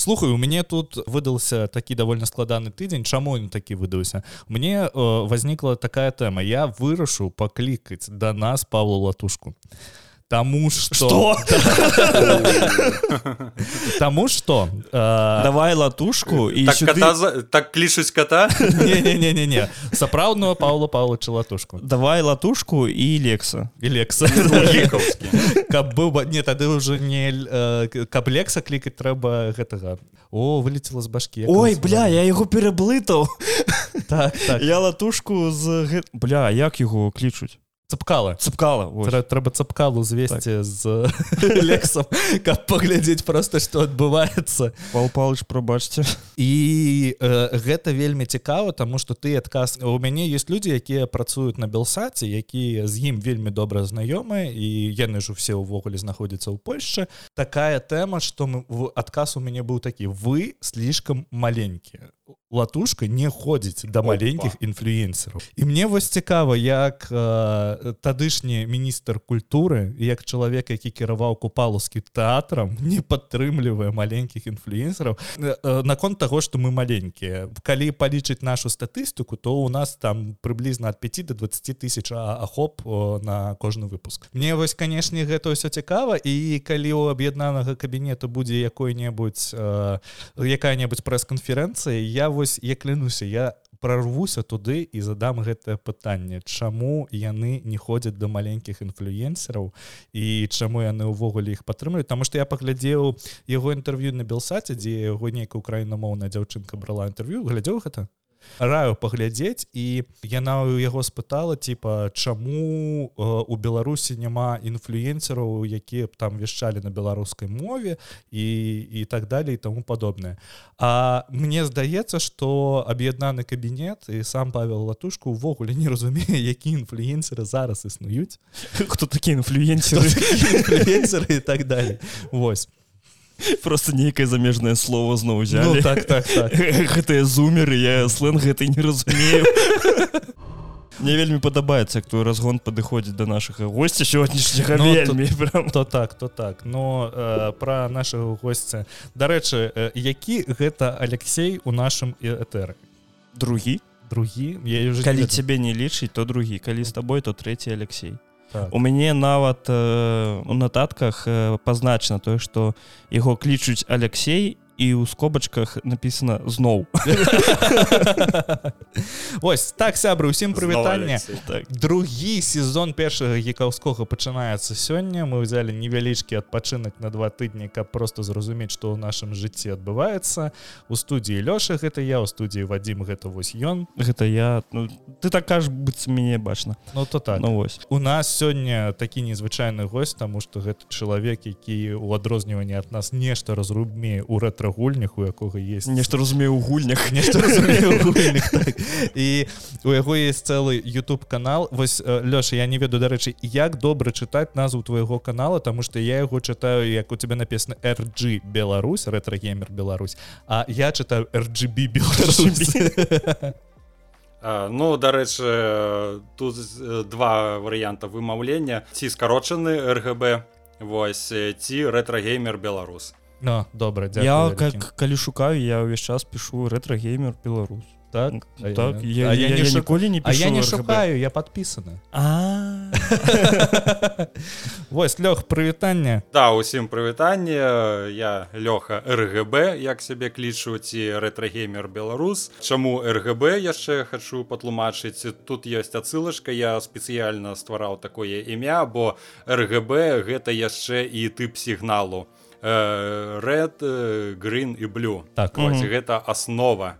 слухаю у мяне тут выдался такі давольна складаны тыдзень чаму ён такі выдаўся мне э, возникла такая тэма я вырашу паклікаць да нас павлу латушку Таму что. Таму что давай латушку і так, кота за- так клічуць кота? Не сапраўдную Паўла Павловича латушку. Давай латушку і лекса і лекса каб быў не тады ўжо не э, каб лекса клікаць трэба гэтага. О вылетела з башкі як Ой бля я яго пераблытаў так так. Я латушку з бля як яго клічуць цапкала цыпкала Трэ- трэба цапкалу звесці з лексам каб паглядзець просто што адбываецца. Пал палыч прабачце. І э, гэта вельмі цікава тому что ты адказ у мяне есть людзі якія працуюць на белсаце якія з ім вельмі добра знаёмыя і яны ж усе ўвогуле знаходзяцца ў Польшчы. Такая тэма что мы адказ у мяне быў такі вы слишком маленькія латушка не ходзіць да маленькіх інфлюенсераў і мне вось цікава як э, тадышні міністр культуры як чалавек які кіраваў купалаўскі тэатрам не падтрымлівае маленькіх інфлюенсераў Э, э, наконт таго што мы маленькія калі палічыць нашу статыстыку то у нас там прыблізна ад 5 до 20 тысяч ахоп на кожны выпуск мне вось канешне гэта ўсё цікава і калі у аб'яднанага кабінета будзе якой-небудзь э, якая-небудзь прэс-канферэнцыя я вось я клянуся я прорвуся туды і задам гэтае пытанне чаму яны не ходзяць да маленькіх інфлюенсераў і чаму яны ўвогуле іх падтрымліваюць. Таму што я паглядзеў яго інтэрв'ю на белсаце дзе яго нейкая украінамоўная дзяўчынка брала інтэрв'ю. Глядзеў гэта раю паглядзець і яна ў яго спытала типа чаму э, у беларусі няма інфлюенсераў якія б там вяшчалі на беларускай мове і і так далее і тому падобнае? А мне здаецца что аб'яднаны кабінет і сам павел латушку увогуле не разумее які інфлюенсеры зараз існуюць. Хто такі інфлюенсеры і так далее. Вось просто нейкае замежнае слово зноў ну, узялі так так так. Гэтыя зумеры я сленг гэты не разумею. Мне вельмі падабаецца як твой разгон падыходзіць да нашага госця сённяшняга Ну, вельмі прям. то так то так. Но э, про нашего гостя дарэчы э, які гэта Алексей у нашым этэры другі. Другі? Я калі цябе не лічыць то другі. Калі з табой то трэці Алексей так. у мяне нават э, у нататках э, пазначана тое што яго клічуць Алексей і ў скобачках написано зноў Вось так сябры усім Зноў прывітанне так. Другі сезон першага гікаўскога пачынаецца сёння мы ўзялі невялічкі адпачынак на два тыдні каб просто зразумець што ў нашым жыцці адбываецца у студіі лёша гэта я у студіі вадзім гэта вось ён гэта я ну, ты так кажаш быць мяне бачна ну то так. Ну вось у нас сёння такі незвычайны гость тому что гэта чалавек які у адрозніванні ад нас нешта разрубмее у рэтра-гульнях у якога есть нешта разумею у гульнях. Нешта гульнях, так. і у яго есть цэлы YouTube канал. Вось Лёша я не ведаю дарэчы як добра чытаць назву твайго канала тому что я яго чытаю як у тебя написано RG Беларусь рэтрагеймер Беларусь а я чытаю RGB Беларусь А, Ну дарэчы тут два варыянта вымаўлення ці скарочаны РГБ Вось ці рэтрагеймер беларус Ну добра я дзякую как калі шукаю я ўвесь час пишу рэтрагеймер беларус так? А так я- я, а я, я не я шу- ніколі не А я пишу не шукаю я подписаны А. Вось лёг прывітанне Да усім прывітанне я лёха РГБ як сябе клічу ці рэтрагеймер беларус Чаму РГБ яшчэ хачу патлумачыць тут ёсць адсылачка я спецыяльна ствараў такое імя бо РГБ гэта яшчэ і тып сігналу red green і blue. Так. Вось, Мгм. гэта аснова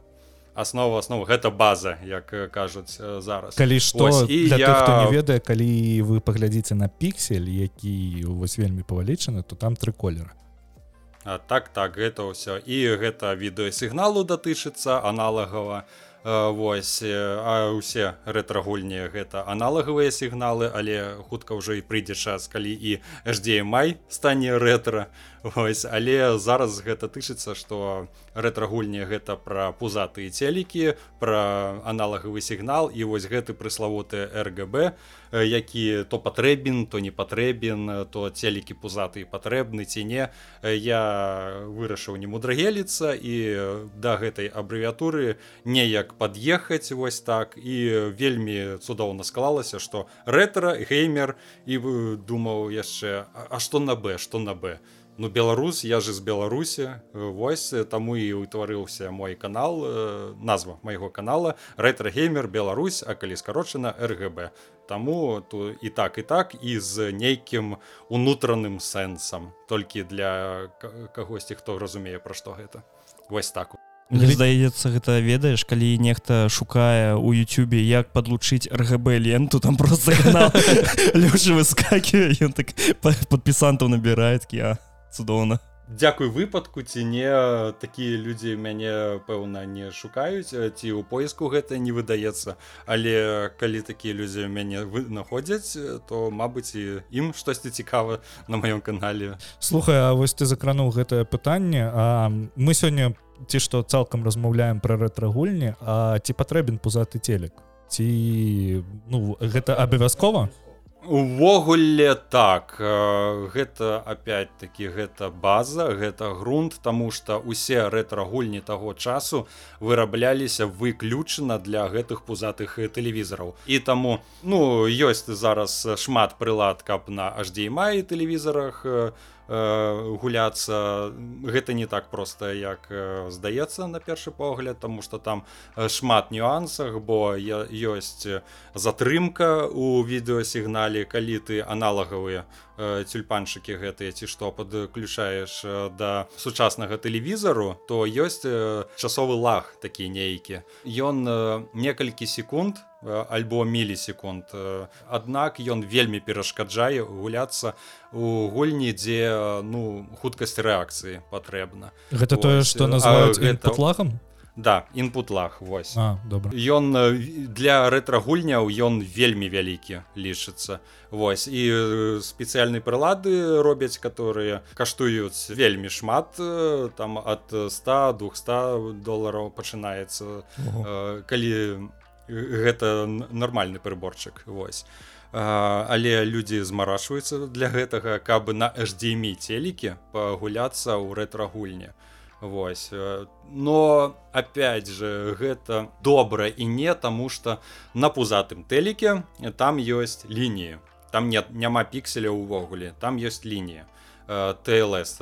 аснова аснова гэта база як кажуць зараз. Калі што Вось, і для я- тых, хто не ведае калі вы паглядзіце на піксель які вось вельмі павалічаны то там тры колеры. А, так так гэта ўсё. І гэта відэасігналу датычыцца аналагава. Вось э, а ўсе рэтрагульні гэта аналагавыя сігналы але хутка ўжо і прыйдзе час калі і HDMI стане рэтра Вось, але зараз гэта тычыцца што рэтрагульні гэта пра пузатыя целікі пра аналагавы сігнал і вось гэты прыславуты ргб які то патрэбен то не патрэбен то целікі пузаты патрэбны ці не. Я вырашыў не мудрагеліцца і да гэтай абрэвіатуры неяк пад'ехаць вось так. І вельмі цудоўна склалася што рэтра геймер і думаў яшчэ а што на б што на б ну беларус я же з беларусі. Вось таму і ўтварыўся мой канал назва майго канала рэтрагеймер Беларусь а калі скарочана ргб таму то і так і так і з нейкім унутраным сэнсам. Толькі для кагосьці хто разумее пра што гэта. Вось так. Мне здаецца гэта ведаеш калі нехта шукае у Ютубе як подлучыць ргб ленту там просто лёжы выскакивае ён так подпісантаў набірает я цудоўна Дякую выпадку ці не такія людзі мяне пэўна не шукаюць ці ў поиску гэта не выдаецца. Але калі такія людзі мяне вынаходзяць то мабыць і ім штосьці цікава на маём канале. Слухай А вось ты закрануў гэтае пытанне А мы сёння ці што цалкам размаўляем пра рэтрагульні А ці патрэбен пузаты телек ці ну гэта абавязкова? у увогуле так. Гэта опять-таки гэта база гэта грунт тому что усе рэтрагульні таго часу вырабляліся выключана для гэтых пузатых тэлевізараў. І таму ну ёсць зараз шмат прылад каб на HDMI тэлевізарах Э, гуляцца. Гэта не так просто як здаецца на першы погляд тому что там шмат нюансах бо я ёсць затрымка у відэасігнале калі ты аналагавыя тюльпанчыкі гэтыя ці што падключаеш да сучаснага тэлевізару то ёсць часовы лаг такі нейкі. Ён некалькі секунд альбо мілісекунд. Аднак ён вельмі перашкаджае гуляцца у гульні дзе ну хуткасць рэакцыі патрэбна. Гэта Ось. тое што называюць гэта лагам? Да інпут лаг вось. Добра. Ён для рэтрагульняў ён вельмі вялікі лічыцца. Вось і спецыяльныя прылады робяць которые каштуюць вельмі шмат там ад 100 200 долараў пачынаецца калі гэта нармальны прыборчык восьось але людзі змарашваюцца для гэтага каб на HDMI целікі пагуляцца ў рэтрагульні. Вось но опять же гэта добра і не таму что на пузатым тэліке там ёсць лініі. Там нет няма пікселя ўвогуле там ёсць лінія тлс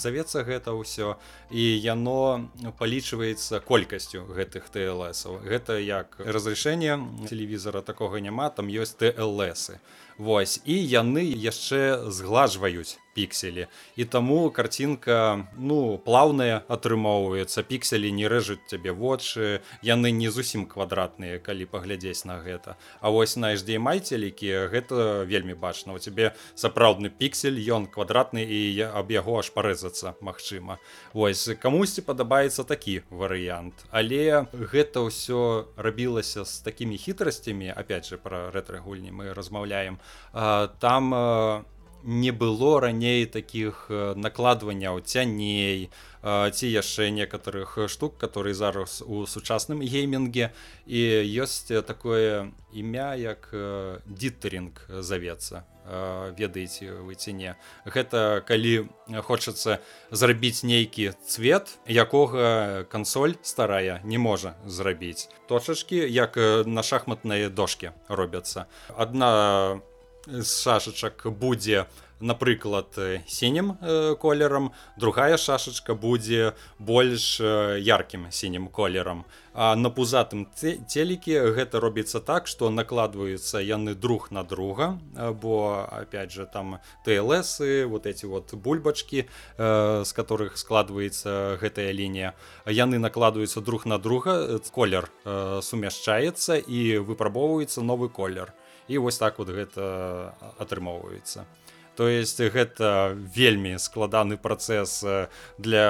завецца гэта ўсё і яно палічваецца колькасцю гэтых тлсаў гэта як разрешение телевізора такога няма там ёсць тлсы Вось і яны яшчэ згладжваюць пікселі і таму карцінка ну плаўная атрымоўваецца пікселі не рэжуць цябе вочы яны не зусім квадратныя калі паглядзець на гэта. А вось на HDMI целікі гэта вельмі бачна. У цябе сапраўдны піксель ён квадратны і аб яго аж парэзацца Мачыма Вось камусьці падабаецца такі варыянт. Але гэта ўсё рабілася з такімі хітрасцямі опять же пра рэтрагульні мы размаўляем. Там у не было раней таких э, накладванняў цяней ці яшчэ некаторых штук которые зараз у сучасным геймінге і ёсць такое імя як диттеринг завецца ведаеце вы ці не. Гэта калі хочацца зрабіць нейкі цвет якога кансоль старая не можа зрабіць. Точачки як на шахматныя дошки робяцца. Одна з шашачак будзе напрыклад сінім колерам другая шашачка будзе больш яркім сінім колерам. А на пузатым целікі гэта робіцца так што накладваюцца яны друг на друга бо опять же там тлсы вот эти вот бульбачки з которых складваецца гэтая лінія. Яны накладваюцца друг на друга колер сумяшчаецца і выпрабоўваецца новы колер і вось так вот гэта атрымоўваецца. То есть гэта вельмі складаны працэс для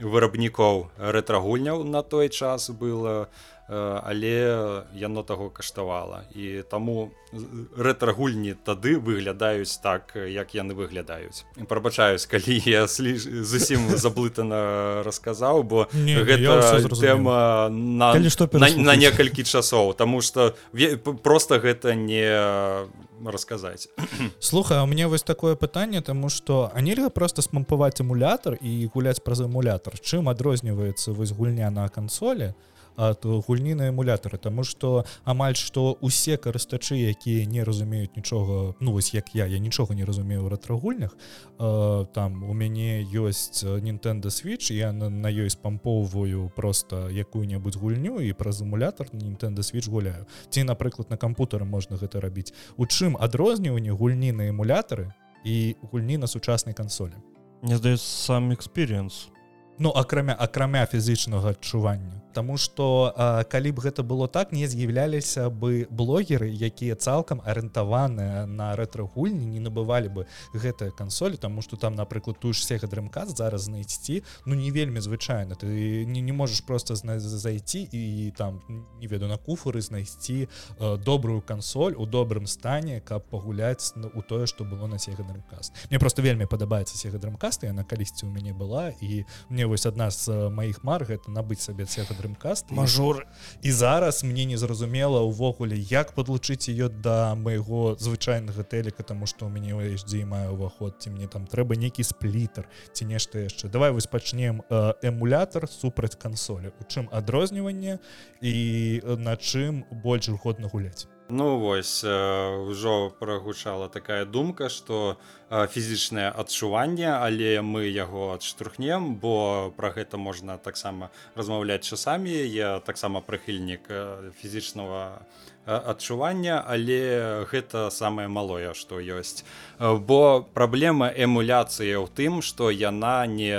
вырабнікоў рэтрагульняў на той час было але яно таго каштавала. І таму рэтра-гульні тады выглядаюць так як яны выглядаюць. Прабачаюсь калі я слі... зусім заблытана расказаў бо Не, гэта тэма на, Калі што на, на некалькі часоў Таму п- просто гэта не расказаць. Слухай мне вось такое пытанне тому что а нельга просто спампаваць эмулятор і гуляць праз эмулятор чым адрозніваецца вось гульня на кансолі ад гульні на эмулятары Таму что амаль што усе карыстачы якія не разумеюць нічога ну вось як я я нічога не разумею рэтрагульнях э, там у мяне ёсць Nintendo switch я на, на ёй спампоўваю просто якую-небудзь гульню і праз эмулятор Nintendo switch гуляю. Ці напрыклад на кампутары можна гэта рабіць. У чым адрозніванне гульні на эмулятары і гульні на сучаснай кансолі? Мне здаецца сам экспірыенс. Ну акрамя акрамя фізычнага адчування Таму што а, калі б гэта было так не з'яўляліся бы блогеры якія цалкам арыентаваныя на рэтрагульні не набывалі бы гэтыя кансолі Таму што там напрыклад тую ж сега дрымказ зараз знайсці ну не вельмі звычайна. Ты не, не можаш просто зайти і там не веду на куфуры знайсці э, добрую кансоль у добрым стане каб пагуляць у тое што было на сега дрымказ мне просто вельмі падабаецца сега дрымкаста яна калісьці ў мяне была і мне вось адна з маіх мар гэта набыць сабе сега дрымкаст мажор. і зараз мне не зразумела ўвогуле як падлучыць ее да майго звычайнага тэлека тому что у мяне HD мае уваход ці мне там трэба нейкі сплітер ці нешта яшчэ давай вось пачнем эмулятор супраць кансолі у чым адрозніванне і на чым больш годна гуляць Ну вось ўжо прагучала такая думка што фізічнае адчуванне але мы яго адштурхнем бо пра гэта можна таксама размаўляць часамі. Я таксама прыхільнік фізічнага адчування але гэта самае малое што ёсць. Э, бо праблема эмуляцыі ў тым што яна не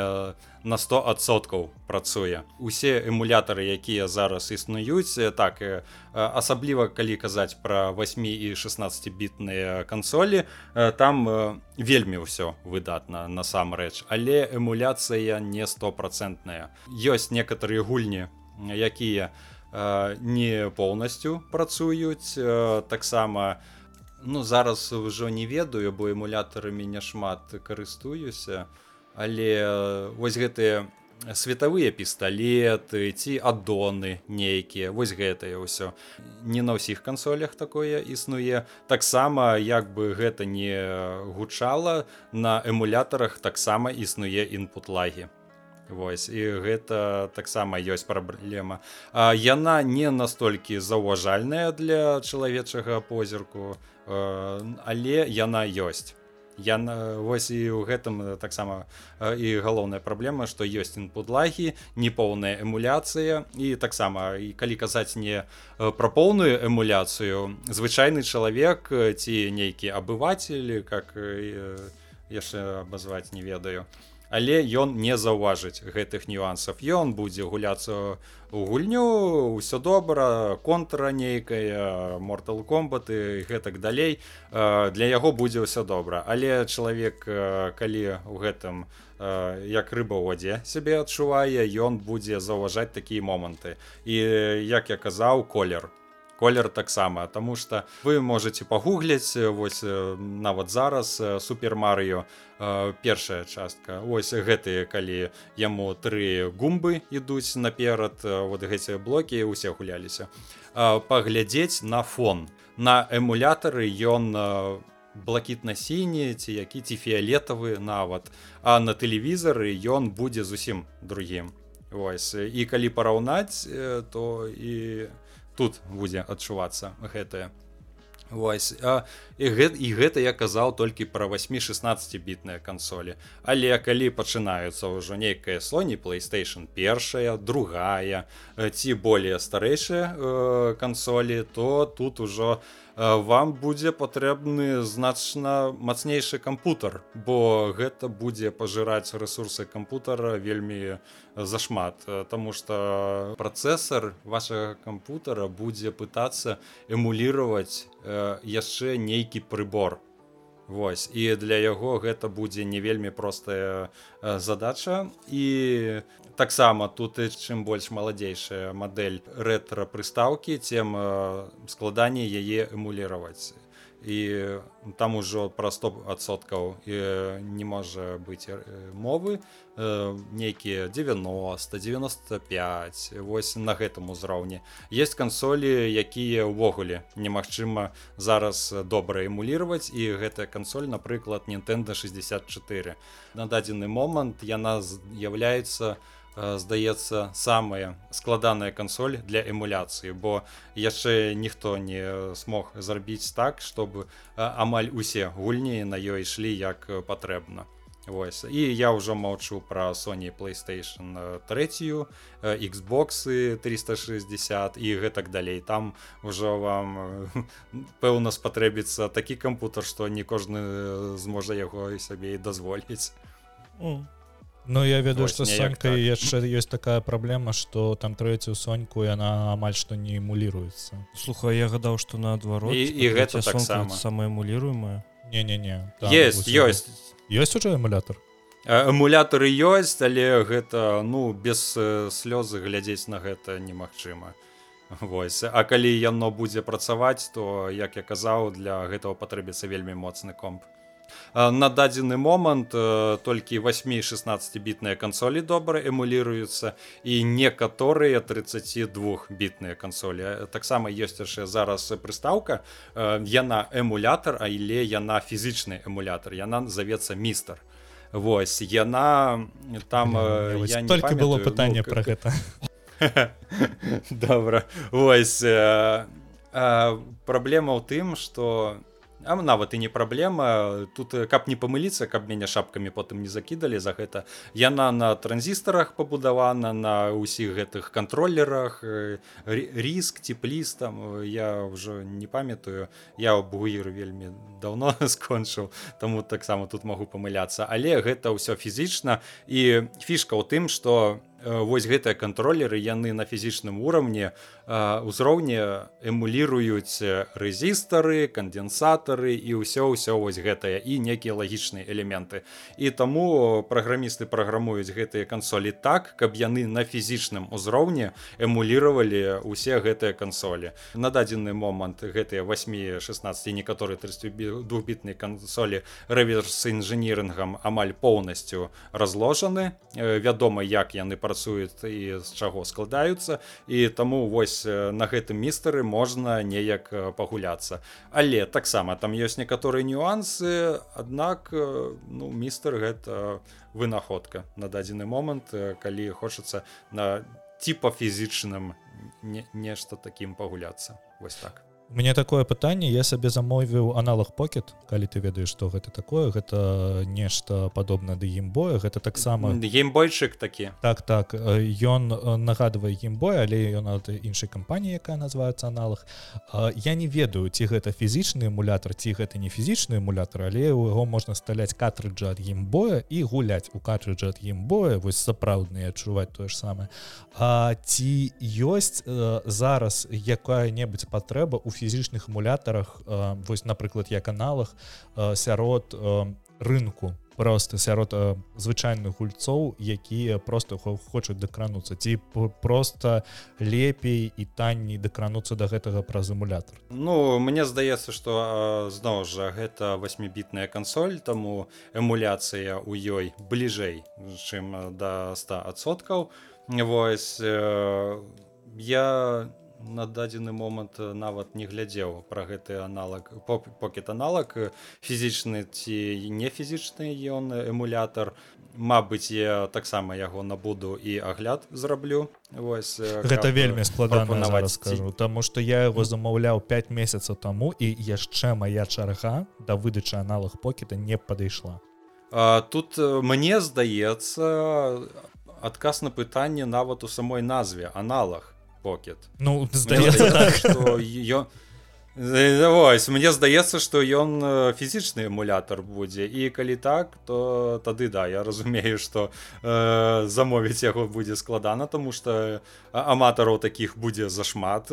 на 100соткаў працуе. Усе эмулятары якія зараз існуюць э, так э, асабліва калі казаць пра 8 і 16 бітныя кансолі э, там э, вельмі ўсё выдатна насамрэч але эмуляцыя не стопроцентная. Ёсць некаторыя гульні якія э, не поўнасцю працуюць таксама ну зараз ўжо не ведаю бо эмулятарамі няшмат карыстуюся але вось гэтыя светавыя пісталеты ці аддоны нейкія вось гэтае ўсё. Не на ўсіх кансолях такое існуе. Таксама як бы гэта не гучала на эмулятарах таксама існуе інпут-лагі Вось і гэта таксама ёсць праблема. А, яна не настолькі заўважальная для чалавечага позірку э, але яна ёсць. Я на вось і ў гэтым таксама э, і галоўная праблема што ёсць інпудлагі непоўная эмуляцыя і таксама і калі казаць не э, пра поўную эмуляцыю звычайны чалавек ці нейкі абыватель как яшчэ абазваць не ведаю але ён не заўважыць гэтых нюансаў. Ён будзе гуляцца у гульню ўсё добра контра нейкая мортал комбаты гэтак далей. Э, для яго будзе ўсё добра. Але чалавек э, калі у гэтым э, як рыба ў вадзе сябе адчувае ён будзе заўважаць такія моманты. І як я казаў колер колер таксама тому что вы можете пагугліць вось э, нават зараз э, супер Марыо э, першая частка. Ось гэтыя калі яму тры гумбы ідуць наперад э, вот гэці блокі усе гуляліся. Э, паглядзець на фон. На эмулятары ён э, блакітна-сіні ці які ці фіолетавы нават а на тэлевізары ён будзе зусім другім. Вось і калі параўнаць э, то і тут будзе адчувацца гэтае. Вось а, і, гэта, і гэта я казаў толькі пра 8-16 бітныя кансолі. Але калі пачынаюцца ўжо нейкая слоні playstation першая другая э, ці более старэйшыя э, кансолі то тут ужо э, вам будзе патрэбны значна мацнейшы кампутар бо гэта будзе пажыраць рэсурсы кампутара вельмі зашмат. Э, Таму что працэсор вашага кампутара будзе пытацца эмулировать э, яшчэ нейкі прыбор Вось. І для яго гэта будзе не вельмі простая задача. І таксама тут і чым больш маладзейшая мадэль рэтра прыстаўкі тем складаней яе эмуліраваць і там ужо пра 100соткаў не можа быць мовы нейкія 90 95 вось на гэтым узроўні есть кансолі якія ўвогуле немагчыма зараз добра эмуліраваць і гэтая кансоль напрыклад Nintendo 64 на дадзены момант яна з'яўляецца у здаецца самая складаная кансоль для эмуляцыі бо яшчэ ніхто не смог зрабіць так чтобы амаль усе гульні на ёй ішлі як патрэбна. Вось. І я ўжо маўчу пра Sony playstation трэцюю Xбоксы 360 і гэтак далей. Там ужо вам пэўна спатрэбіцца такі кампутар што не кожны зможа яго і сабе і дазволіць Ну я ведаю што сонькай так. яшчэ ёсць такая праблема што там трэцюю соньку яна амаль што не эмуліруецца слухай я гадаў што наадварот і, і гэта таксама самая эмуліруемая не-не-не есть ёсць ёсць уже эмулятор? Эмулятары ёсць але гэта ну без слёзы глядзець на гэта немагчыма. Вось. А калі яно будзе працаваць то як я казаў для гэтага патрэбіцца вельмі моцны комп на дадзены момант толькі 8-16 бітныя кансолі добра эмуліруюцца і некаторыя 32 бітныя кансолі таксама ёсць яшчэ зараз прыстаўка яна эмулятор а іле яна фізічны эмулятор яна завецца містер Вось яна там Блин, я только было пытанне ну, про гэта добра Вось праблема ў тым что у А нават і не праблема. Тут каб не памыліцца каб мяне шапкамі потым не закідалі за гэта. Яна на транзістарах пабудавана на ўсіх гэтых кантролерах ріск цепліс там я ўжо не памятаю. Я бугір вельмі давно скончыў таму таксама тут магу памыляцца. Але гэта ўсё фізічна. І фішка ў тым што вось гэтыя кантролеры яны на фізічным уровне узроўне эмуліруюць рэзістары кандэнсатары і ўсё ўсё вось гэтае і некія лагічныя элементы. І таму праграмісты праграмуюць гэтыя кансолі так каб яны на фізічным узроўні эмуліравалі усе гэтыя кансолі. На дадзены момант гэтыя 8 16 некаторы 32бітныя кансолі рэверс інжынірынгам амаль поўнасцю разложаны. Вядома як яны па працуюць і з чаго складаюцца. І таму вось на гэтым містары можна неяк пагуляцца. Але таксама там ёсць некаторыя нюансы аднак ну містер гэта вынаходка на дадзены момант калі хочацца на типа фізічным не, нешта такім пагуляцца. Вось так мне такое пытанне я сабе замовіў аналог покет калі ты ведаеш что гэта такое? Гэта нешта падобна да геймбоя. Гэта таксама геймбойчык такі так так. Ён нагадвае геймбой але ён ад іншай кампаніі якая называется аналог. Я не ведаю ці гэта фізічны эмулятор ці гэта не фізічны эмулятор але у яго можна сталяць катрыджа ад геймбоя і гуляць у катрыджа ад геймбоя. Вось сапраўдныя адчуваць тое ж самае. А ці ёсць зараз якая-небудзь патрэба у фізічных эмулятарах вось напрыклад як аналах сярод рынку просто сярод звычайных гульцоў якія просто хочуць дакрануцца ці просто лепей і танней дакрануцца до гэтага праз эмулятор Ну мне здаецца что зноў жа гэта восьмібітная кансоль таму эмуляцыя у ёй бліжэй чым до 100соткаў вось я не на дадзены момант нават не глядзеў пра гэты аналог покет аналог фізічны ці не фізічны ён эмулятор Мабыць я таксама яго набуду і агляд зраблю. Вось гэта вельмі складана скажу Таму што я его замаўляў 5 месяцаў таму і яшчэ моя чарга да выдачы аналог покета не падышла. А, тут мне здаецца адказ на пытанне нават у самой назве аналог покет ну здаецца так, ее Вось мне здаецца што ён фізічны эмулятор будзе і калі так то тады да я разумею што э, замовіць яго будзе складана тому что аматараў таких будзе зашмат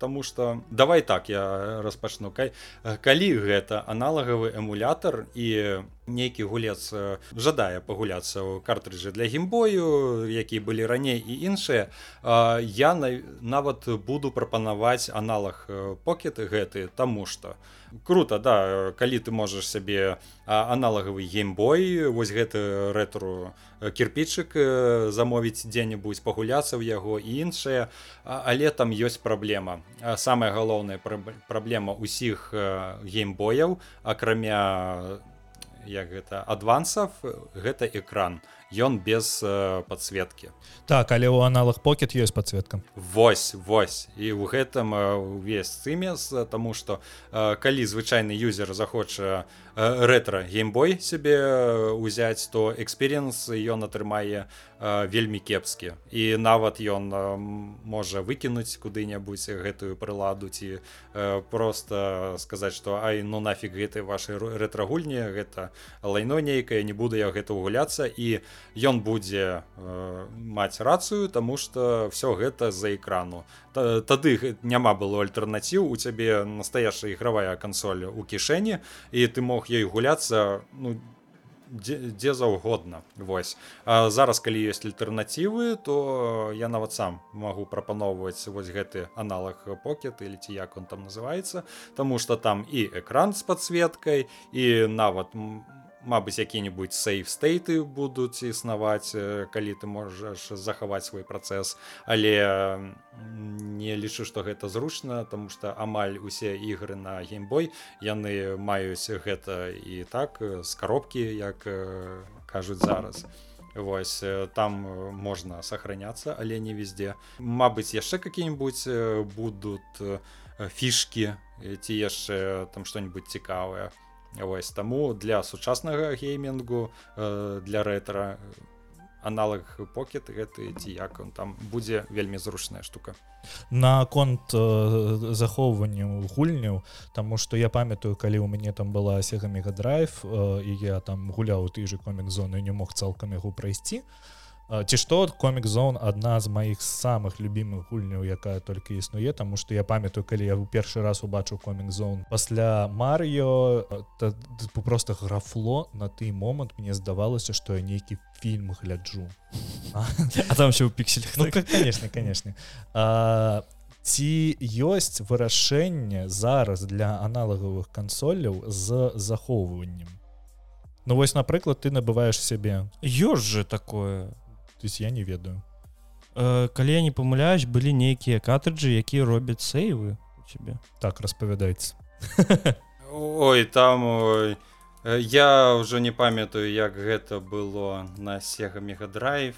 тому что давай так я распачну кай калі гэта аналагавы эмулятор і нейкі гулец жадае пагуляцца ў картрыджы для геймбою які былі раней і іншыя. Я нават буду прапанаваць аналаг покеты гэты таму что круто да калі ты можаш сябе аналагавы геймбой вось гэты рэтру кірпічык замовіць дзе-небудзь пагуляцца ў яго і іншае але там ёсць праблема. Самая галоўная праблема ўсіх геймбояў акрамя як гэта адвансов гэта экран ён без э, подсветки. Так але у аналог покет ёсць подсветка. Вось вось. І ў гэтым увесь цымес тому что э, калі звычайны юзер захоча э, рэтра геймбой себе узяць то эксперіенс ён атрымае вельмі кепскі. І нават ён можа выкінуць куды-небудзь гэтую прыладу ці просто сказаць что ай ну нафиг гэтай вашай рэтрагульні гэта лайно нейкае не буду я гэта гуляцца і ён будзе э, маць рацыю тому что все гэта за экрану. Тады няма было альтэрнаціў у цябе настоящая ігравая кансоль у кішэні і ты мог ёй гуляцца ну дзе, дзе заўгодна Вось. А зараз калі ёсць альтэрнатывы то я нават сам магу прапаноўваць вось гэты аналаг покет или ці як он там называется тому что там і экран з подсветкой і нават у Мабыць, які-небудзь сейф стейты будуць існаваць, калі ты можаш захаваць свой працэс, але не лічу, што гэта зручна, тому што амаль усе ігры на геймбой яны маюць гэта і так з каробкі, як кажуць зараз. Вось там можна сохраняцца, але не везде. Мабыць, яшчэ какие-нибудь будуць фішки ці яшчэ там што-нибудь цікавае. Вось таму для сучаснага геймінгу для рэтра аналаг покет гэты ці як он там будзе вельмі зручная штука. Наконт э, захоўвання гульняў Таму што я памятаю калі у мяне там была сега мегадрайв э, і я там гуляў ты же комік зоны не мог цалкам яго прайсці то ці што комік зон адна з маіх самых любімых гульняў якая толькі існуе таму што я памятаю калі я ў першы раз убачыў комік зон пасля Марыо просто графло на той момант. Мне здавалася што я нейкі фільм гляджу. А там все ў піксель ну, конечно конечно. Ці ёсць вырашэнне зараз для аналагавых кансоляў з захоўваннем. Ну вось напрыклад ты набываешь сябе ёсць же такое есть я не ведаю. Э, калі я не памыляюсь былі нейкія катриджы якія робяць сейвы у тебе так распавядайце ой там ой, я ўжо не памятаю як гэта было на сега мегадрайв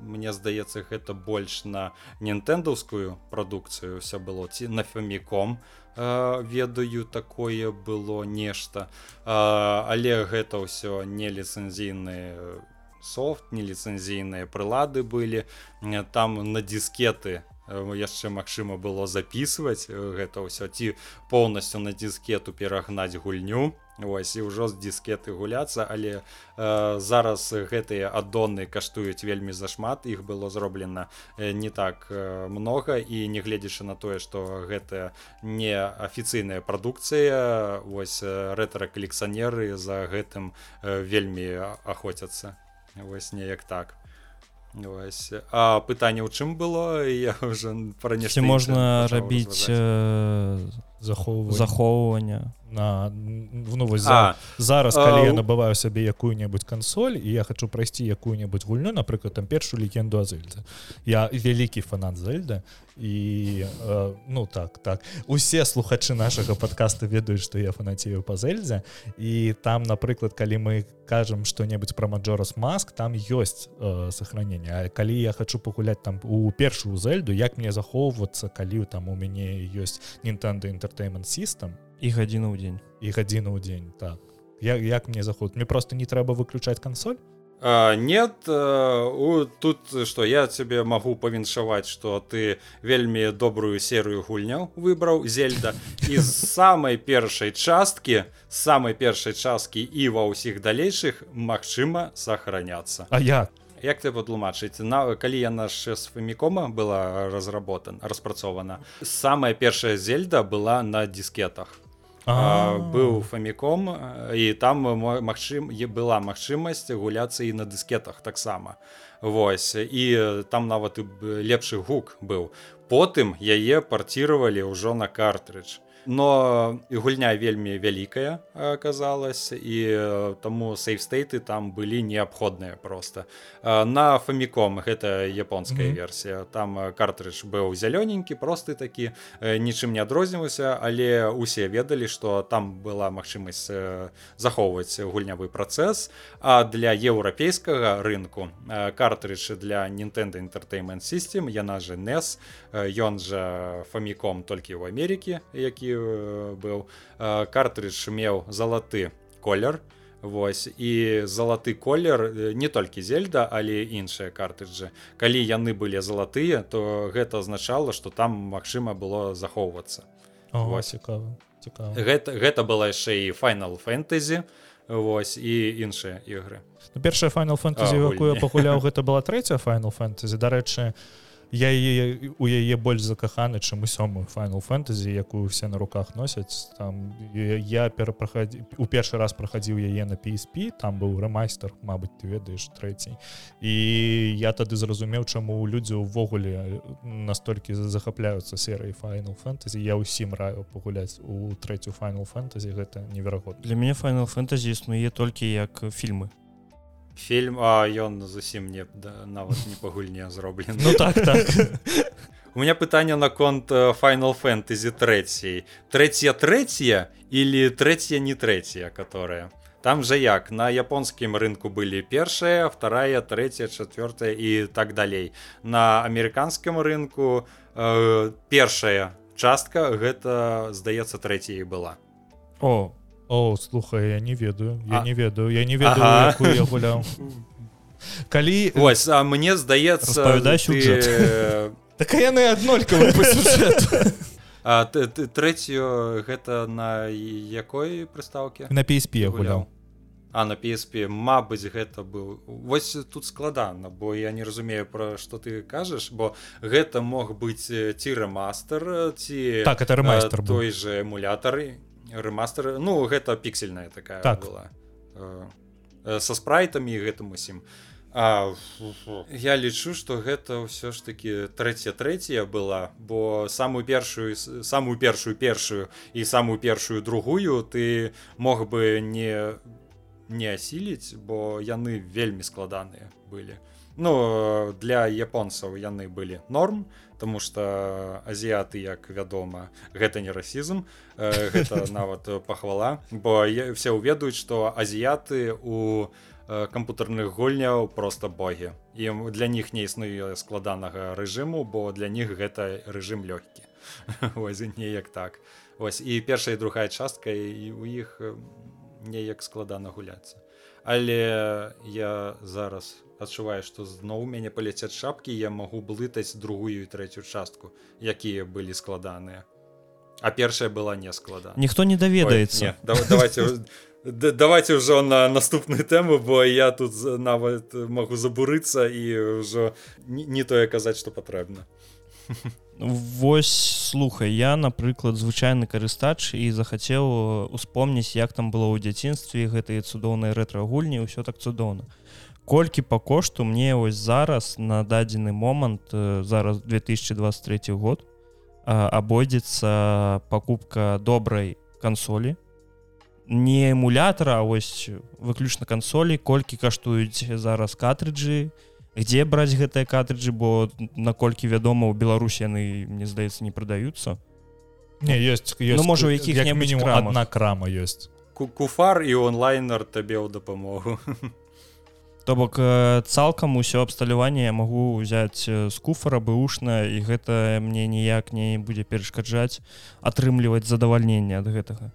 мне здаецца гэта больш на нінтэндаўскую прадукцыю все было ці на фаміком ведаю такое было нешта. Але гэта ўсё не ліцэнзійныя софт неліцэнзійныя прылады былі там на дискеты яшчэ магчыма было записывать гэта ўсё ці поўнасцю на дискету перагнаць гульню. Вось і ўжо з дискеты гуляцца але э, зараз гэтыя аддоны каштуюць вельмі зашмат іх было зроблена не так много і не гледзячы на тое что гэта не афіцыйная прадукцыя вось рэтара калекцыянеры за гэтым вельмі ахоцяцца вось неяк так. Вось. а пытанне ў чым было? Я уже пра нешта можна рабіць э, захоўвання захоўвання на ну, вось, за, зараз калі я набываю сабе якую-небудзь кансоль і я хочу прайсці якую-небудзь гульню напрыклад там першую легенду азельда я вялікі фанат зельда і э, ну так так. Усе слухачы нашага подкаста ведаюць што я фанацею па зельдзе і там напрыклад калі мы кажам што-небудзь пра маджорас маск там ёсць э, сохранение калі я хочу пагуляць там у першую зельду як мне захоўвацца калі там у мяне ёсць Nintendo entertainment system. І гадзіну ў дзень і гадзіну ў дзень так. Як, як мне заход мне просто не трэба выключаць кансоль А, нет э, у, тут что я тебе могу павіншаваць что ты вельмі добрую серыю гульняў выбраў зельда. Из самой першай часткі самой першай часткі і ва ўсіх далейшых Мачыма сохраняться А я як ты патлумачыць на калі яна ж з фамікома была разработана распрацована самая першая зельда была на дискетах. А, быў фаміком і там магчым была магчымасць гуляцца і на дыскетах таксама. Вось і там нават і лепшы гук быў. Потым яе парціравалі ўжо на картрыдж но і гульня вельмі вялікая аказалась і таму сейфстейты там былі неабходныя просто на фаміком гэта японская mm -hmm. версія. Там картрыдж быў зялёненькі просты такі нічым не адрозніваўся але усе ведалі что там была магчымасць захоўваць гульнявы працэс. А для еўрапейскага рынку картрыдж для Nintendo entertainment system яна же NES ён жа фаміком толькі ў Амерыкі які быў картридж меў залаты колер Вось і залаты колер не толькі зельда але іншыя картрыджы калі яны былі залатыя то гэта азначала что там магчыма было захоўвацца. Цікава гэта гэта была яшчэ і файнал фэнтэзі Вось і іншыя ігры. Ну, першая файнал фэнтэзі якую я пагуляў гэта была трэця файнал фэнтэзі дарэчы я яе у яе больш закаханы чым у сёмую файнал фэнтэзі якую все на руках носяць. Там я перапрахадзі у першы раз прахадзіў яе на PSP там быў рэмайстер Мабыць ты ведаеш трэцій і я тады зразумеў чаму людзі ўвогуле настолькі захапляюцца серыі файнал фэнтэзі я ўсім раю пагуляць у трэцю файнал фэнтэзі гэта неверагод для мяне файнал фэнтэзі існуе толькі як фільмы фільм а ён зусім не да, нават не па гульне зроблен ну так так. У меня пытанне наконт файнал фэнтэзі трэцяй трэця трэця или трэця не трэця которая? Там же як на японскім рынку былі першая вторая трэця четвертая і так далей. На амерыканскім рынку э, першая частка гэта здаецца трэцяй была. О О слухай я не ведаю я а... не ведаю я не ведаю ага. я гуляў калі ось а мне здаецца ты... так яны аднолькавы трэцю гэта на якой прыстаўке на PSP гуляў а на PSP Мабыць гэта быў. Вось тут складана бо я не разумею пра што ты кажаш бо гэта мог быць ці рэмастер ці так это рэмастер той же эмулятары рэмастер ну гэта піксельная такая так. была. Э, са спрайтамі гэтым усім. А, я лічу что гэта ўсё ж таки трэця трэця была бо самую першую самую першую першую і самую першую другую ты мог бы не не асіліць бо яны вельмі складаныя былі ну для японцаў яны былі норм Таму что азіяты як вядома гэта не расізм э, гэта нават пахвала бо все ўведаюць что азіяты у э, кампутарных гульняў просто богі. Ім для них не існуе складанага рэжыму бо для них гэта рэжым лёгкі. Неяк так. Ось і першая і другая частка і у іх неяк складана гуляцца. Але я зараз адчуваю што зноў мяне паляцяць шапкі я магу блытаць другую і трэцюю частку якія былі складаныя. А першая была не склада ніхто не даведаецца. давайте давайте ўжо на наступную тэму бо я тут нават магу забурыцца і ўжо не тое казаць што патрэбна. Вось слухай я напрыклад звычайны карыстач і захацеў успомніць як там было ў дзяцінстве гэтыя цудоўныя рэтрагульні ўсё так цудоўна колькі по кошту мне ось зараз на дадзены момант э, зараз 2023 год абойдзецца покупка добрай кансолі. Не эмулятора ось выключна кансолі колькі каштуюць зараз катрыджы где браць гэтыя катрыджы бо наколькі вядома у беларусі яны мне здаецца не продаюцца не есть, есть ну, можа якіх як мінімум одна крама есть куфар і онлайнер табе ў дапамогу то бок цалкам усё абсталяванне я магу ўзяць з куфара бэушна і гэта мне ніяк не будзе перашкаджаць атрымліваць задавальненне ад гэтага.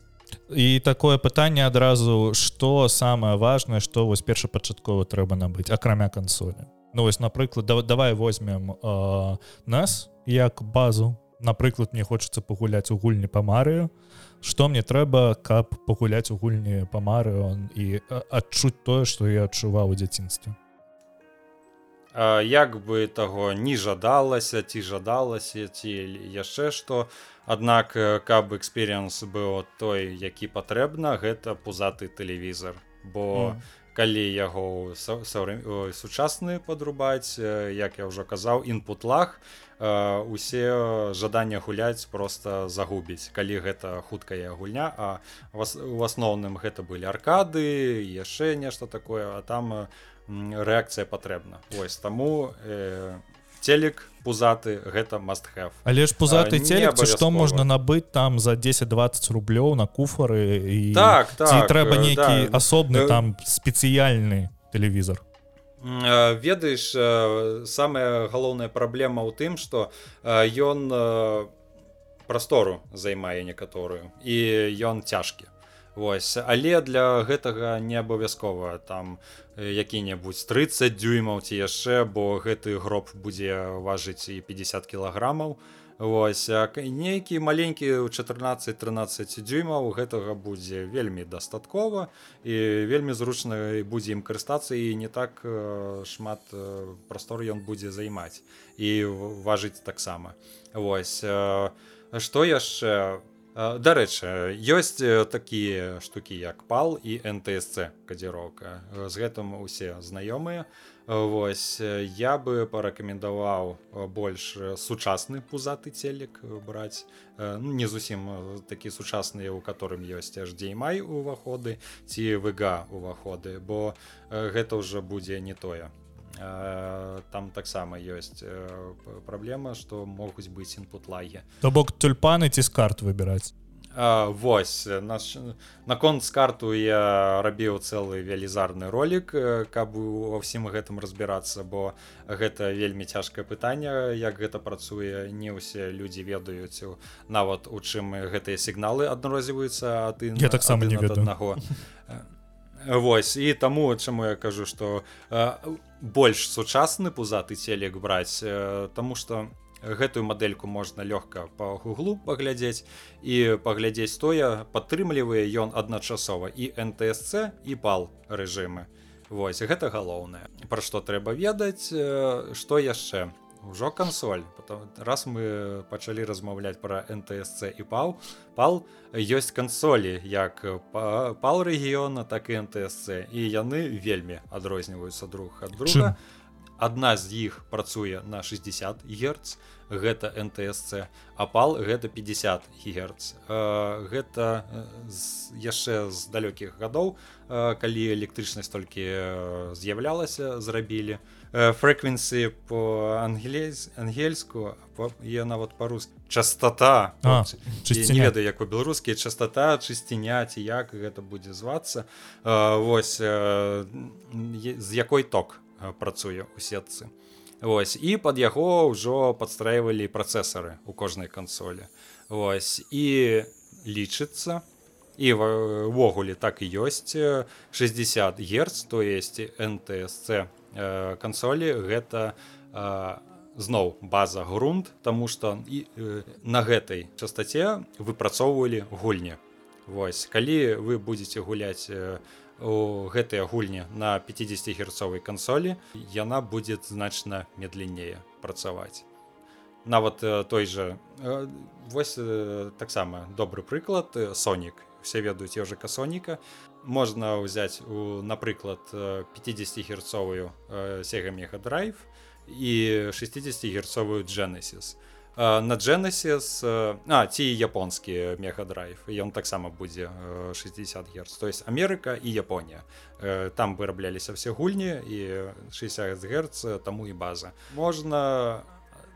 І такое пытанне адразу что самое важное что вось першапачаткова трэба набыць акрамя кансолі. Ну вось напрыклад да, давай возьмем э, нас як базу. Напрыклад мне хочется пагуляць у гульні па марыю что мне трэба каб пагуляць у гульні па марыон і адчуць тое что я адчуваў у дзяцінстве як бы таго не жадалася ці жадалася ці яшчэ што аднак каб эксперыенс быў той які патрэбна гэта пузаты тэлевізор бо mm. калі яго сучасны падрубаць як я ўжо казаў інпутлах усе жадання гуляць просто загубіць. Калі гэта хуткая гульня а у асноўным гэта былі аркады яшчэ нешта такое а там рэакцыя патрэбна. Ось таму э, телек пузаты гэта must have. Але ж пузаты телек што можна набыць там за 10-20 рублёў на куфары і так, так трэба нейкі да. асобны там спецыяльны тэлевізор ведаеш самая галоўная праблема ў тым што ён прастору займае некаторую і ён цяжкі. Вось але для гэтага не абавязкова там які-небудзь 30 дюймаў ці яшчэ бо гэты гроб будзе важыць і 50 кілаграмаў Вось нейкі маленькі 14-13 дюймаў гэтага будзе вельмі дастаткова і вельмі зручна будзе ім карыстацца і не так шмат прастор ён будзе займаць і важыць таксама. Вось што яшчэ? Дарэчы ёсць такія штукі як пал і нтсc кадзіроўка. З гэтым усе знаёмыя Вось я бы парэкамендаваў больш сучасны пузаты целек браць. Ну, не зусім такі сучасныя у которым ёсць HDMI уваходы ці выга уваходы бо гэта ўжо будзе не тое. Там таксама ёсць праблема што могуць быць інпут-лагі. То бок тюльпаны ці з карт выбіраць Вось наш наконт карту я рабіў цэлы велізарны ролик каб ва ўсім гэтым разбірацца бо гэта вельмі цяжкае пытанне як гэта працуе. Не ўсе людзі ведаюць нават у чым гэтыя сігналы адрозніваюцца а ты я таксама не аднаго. Вось і таму чаму я кажу што больш сучасны пузаты целек браць тому что гэтую мадэльку можна лёгка по гуглу паглядзець. І паглядзець тое падтрымлівае ён адначасова і нтсc і пал рэжымы. Вось гэта галоўнае. Пра што трэба ведаць што яшчэ? Ўжо кансоль. Потом раз мы пачалі размаўляць про нтсc і пал пал ёсць кансолі як пал рэгіёна так і нтсc і яны вельмі адрозніваюцца друг ад друга адна з іх працуе на 60 герц гэта нтсc апал гэта 50 герц. Гэта яшчэ з далёкіх гадоў калі электрычнасць толькі з'яўлялася зрабілі. То фрэквенцыі по ангелейс ангельску я нават па-руску частота не ведаю як у беларускія частота чысціня ці як гэта будзе звацца. Восьось з якой ток працуе у сетцы. Вось і пад яго ўжо падстрайвалі працэсары у кожнай кансолі. Вось і лічыцца івогуле так і ёсць 60 герц то есть нтсc Э, кансолі гэта э, зноў база грунт тому что і э, на гэтай частоце выпрацоўвалі гульні. Вось калі вы будете гуляць у гэтыя гульні на 50 герцовай кансолі яна будет значна медленнее працаваць. Нават той же вось таксама добры прыклад сонік. Все ведаюць ежжака соніка. Можна ўзяць у напрыклад 50 герцовую сега мегадрайв і 60 герцовую genesis на genesis а ці японскі мегадрайв ён таксама будзе 60 герц. То есть Амерыка і Японія там вырабляліся все гульні і 60 герц таму і база. Можна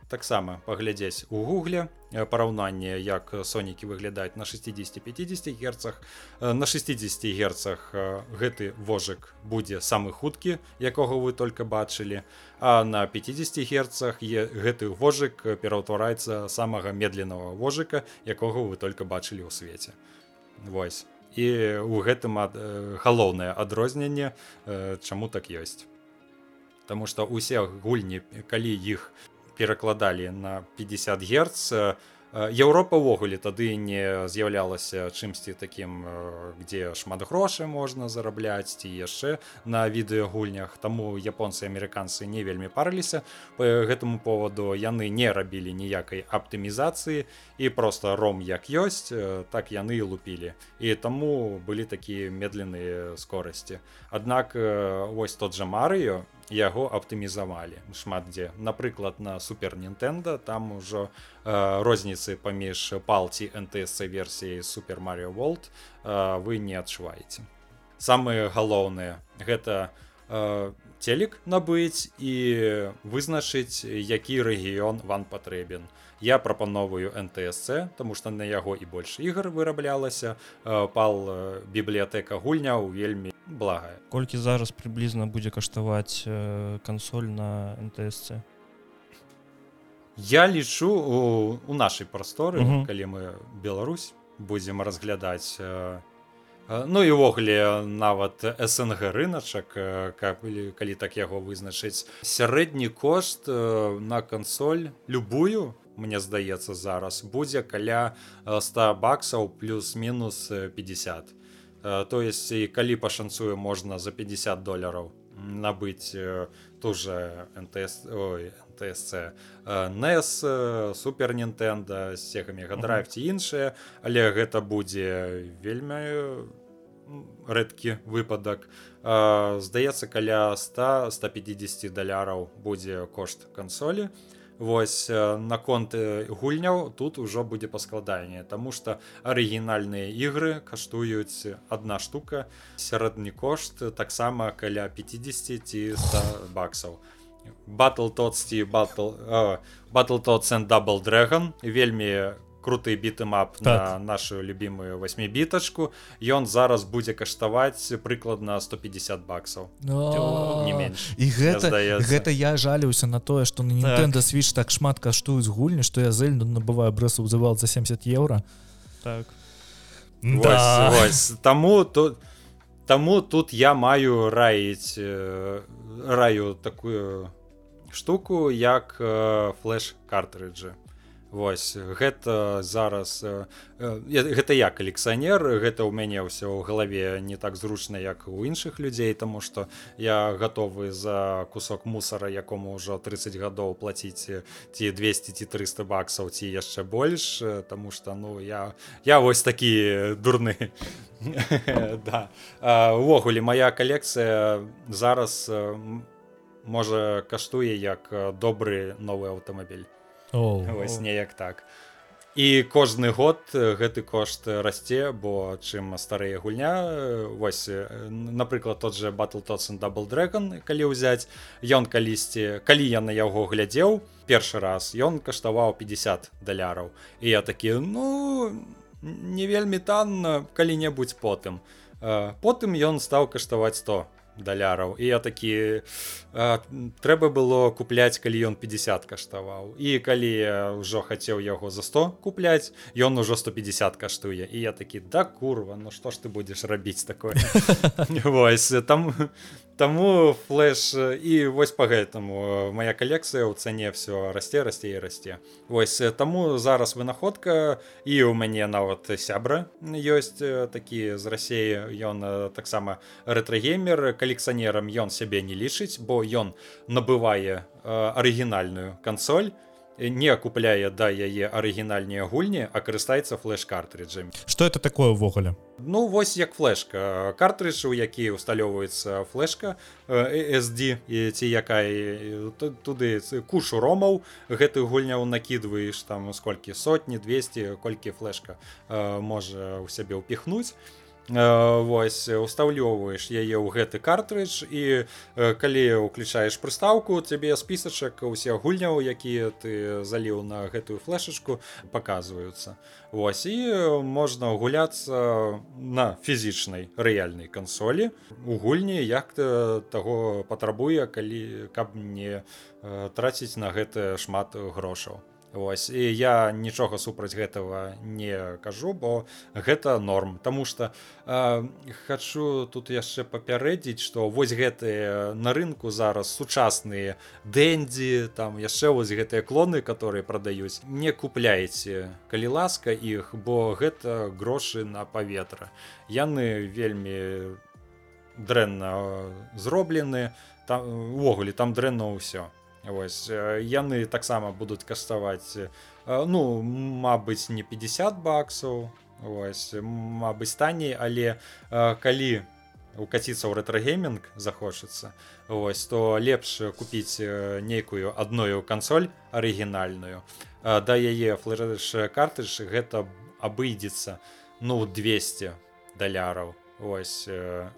таксама паглядзець у гугле параўнанне як сонікі выглядаюць на 60-50 герцах. На 60 герцах гэты вожык будзе самы хуткі якога вы только бачылі а на 50 герцах гэты вожык пераўтвараецца самага медленного вожыка якога вы только бачылі ў свеце. Вось. І у гэтым ад, галоўнае адрозненне чаму так ёсць. Таму што ўсе гульні калі іх перакладалі на 50 герц Еўропа ўвогуле тады не з'яўлялася чымсьці такім где шмат грошай можна зарабляць ці яшчэ на відэагульнях. Таму японцы амерыканцы не вельмі парыліся по гэтаму поводу яны не рабілі ніякай аптымізацыі і просто ром як ёсць так яны і лупілі. І таму былі такія медленныя скорасці. Аднак вось тот жа марыё яго аптымізавалі. Шмат дзе. Напрыклад на супер Нтэнда там ужо э, розніцы паміж палці нтсC версіяй супер Марио Волт э, вы не адчуваеце. Самые галоўныя гэта э, телек набыць і вызначыць які рэгіён вам патрэбен я прапановую нтсC тому что на яго і больш ігр выраблялася. Э, пал э, бібліятэка гульняў вельмі благая. Колькі зараз прыблізна будзе каштаваць э, кансоль на нтсC я лічу у, у нашай прасторы угу. калі мы Беларусь будзем разглядаць ну і ўвогуле нават снг рыначак каб калі так яго вызначыць. Сярэдні кошт на кансоль любую мне здаецца зараз будзе каля 100 баксаў плюс-мінус 50 Э, то есть і калі пашанцую можна за 50 долараў набыць э, ту же нтс нтсC NES супер Нтэнда сега мегадрайв ці іншае але гэта будзе вельмі рэдкі выпадак. Здаецца каля 100 150 даляраў будзе кошт кансолі Вось наконт гульняў тут ужо будзе паскладанне Таму што арыгінальныя ігры каштуюць адна штука сярэдні кошт таксама каля 50 ці 100 баксаў. Батл тотсці батл батл тот дабл дрэган вельмі круты бітымап так. на нашу любимую восьмібітачку ён зараз будзе каштаваць прыкладна 150 баксаў не менш і гэта гэта я жаліўся на тое что на Nintendo так. switch так шмат каштуюць гульні что я зельду набываю брэсу узывал за 70 евро так да. вось, вось. таму тут Таму тут я маю раіць э, раю такую штуку як флеш картрыджы Вось гэта зараз гэта я калекцыянер гэта ў мяне ўсё ў галаве не так зручна як у іншых людзей тому что я гатовы за кусок мусара якому ўжо 30 гадоў плаціць ці 200 ці 300 баксаў ці яшчэ больш тому что ну я я вось такі дурны. Да. Увогуле моя калекцыя зараз можа каштуе як добры новы аўтамабіль вось неяк так. І кожны год гэты кошт расце бо чым старыя гульня вось напрыклад тот же батл тоцен дабл дрэгон калі ўзяць ён калісьці калі я на яго глядзеў першы раз ён каштаваў 50 даляраў. І я такі ну не вельмі танна калі-небудзь потым потым ён стаў каштаваць 100 даляраў і я такі а, трэба было купляць калі ён 50 каштаваў і калі ўжо хацеў яго за 100 купляць ён ужо 150 каштуе і я такі да курва Ну што ж ты будзеш рабіць такое? Вось там Таму флеш і вось па гэтаму моя калекцыя ў цане все расце расце і расце. Вось таму зараз вынаходка і ў мяне нават сябра ёсць такі з рассеі ён таксама рэтрагеймер калекцыянерам ён сябе не лічыць бо ён набывае арыгінальную кансоль не купляе да яе арыгінальныя гульні а карыстаецца флеш-картрыджамі что это такое ўвогуле? Ну вось як флешка картрыджы у які усталёўваецца флешка SD і ці якая туды кушу ромаў. Гэтых гульняў накідваеш там сколькі сотні 200 колькі флешка можа у сябе ўпіхнуць Вось устаўлёўваеш яе ў гэты картрыдж і калі ўключаеш прыстаўку цябе спісачак усе гульняў якія ты заліў на гэтую флешачку паказваюцца. Вось і можна гуляцца на фізічнай рэальнай кансолі. У гульні як таго патрабуе калі каб не траціць на гэта шмат грошаў Вось і я нічога супраць гэтага не кажу бо гэта норм. Таму что э, хочу тут яшчэ папярэдзіць что вось гэтыя на рынку зараз сучасныя дэндзі там яшчэ вось гэтыя клоны которые прадаюць. Не купляеце калі ласка іх бо гэта грошы на паветра. Яны вельмі дрэнна зроблены там увогуле там дрэнна ўсё Вось яны таксама будуць каштаваць ну Мабыць не 50 баксаў Вось Мабыць танней але калі укаціцца ў рэтрагеймінг захочацца Вось то лепш купіць нейкую адную кансоль арыгінальную. Да яе флеш картыж гэта абыдзецца ну 200 даляраў Вось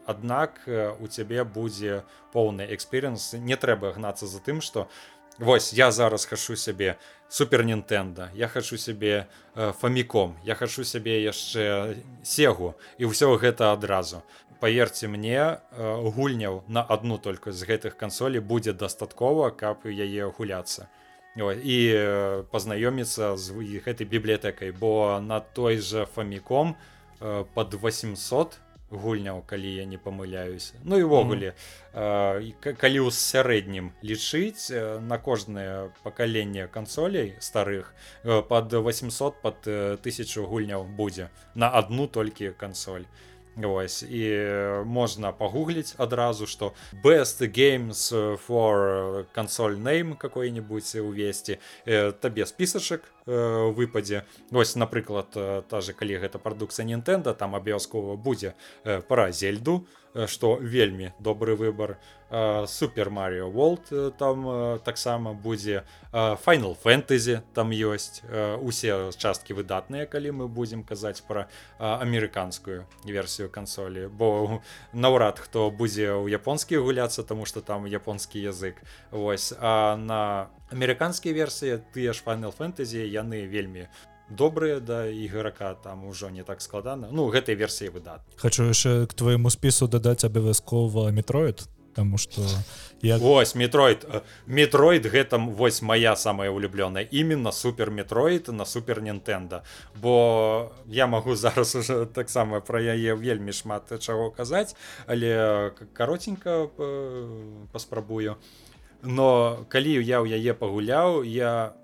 аднак у цябе будзе поўны эксперыенс не трэба гнацца за тым што вось я зараз хачу сябе супер нінтэнда я хачу сябе фаміком я хачу сябе яшчэ сегу і ўсё гэта адразу паверце мне гульняў на адну только з гэтых кансолей будзе дастаткова каб яе гуляцца і пазнаёміцца з гэтай бібліятэкай бо на той жа фаміком под 800 гульняў калі я не памыляюся. Ну і ўвогуле mm -hmm. калі ў сярэднім лічыць на кожнае пакаленне кансолей старых под 800 под 1000 гульняў будзе на одну толькі кансоль. Вось і можна пагугліць адразу што best games for кансоль name какой-нибудь увесці. Табе спісачак выпадзе Вось напрыклад та же калі гэта прадукцыя Нінтэнда там абавязкова будзе пара зельду што вельмі добры выбор супер Марио Волт там таксама будзе Final фэнтэзі там ёсць усе часткі выдатныя калі мы будзем казаць пра амерыканскую версію кансолі бо наўрад хто будзе ў японскі гуляцца тому что там японскі язык Вось а на амерыканскія версіі тыя ж Final фэнтэзі яны вельмі добрыя да іграка там ужо не так складана. Ну гэтай версіі выдат хочу яшчэ к твоему спісу дадаць абавязкова метроид потому что я вось метроид метроид гэтым вось моя самая улюблёная именно супер метроид на супер нинтэнда бо я могу зараз уже таксама про яе вельмі шмат чаго казаць але каротенько паспрабую но калі я ў яе пагуляў я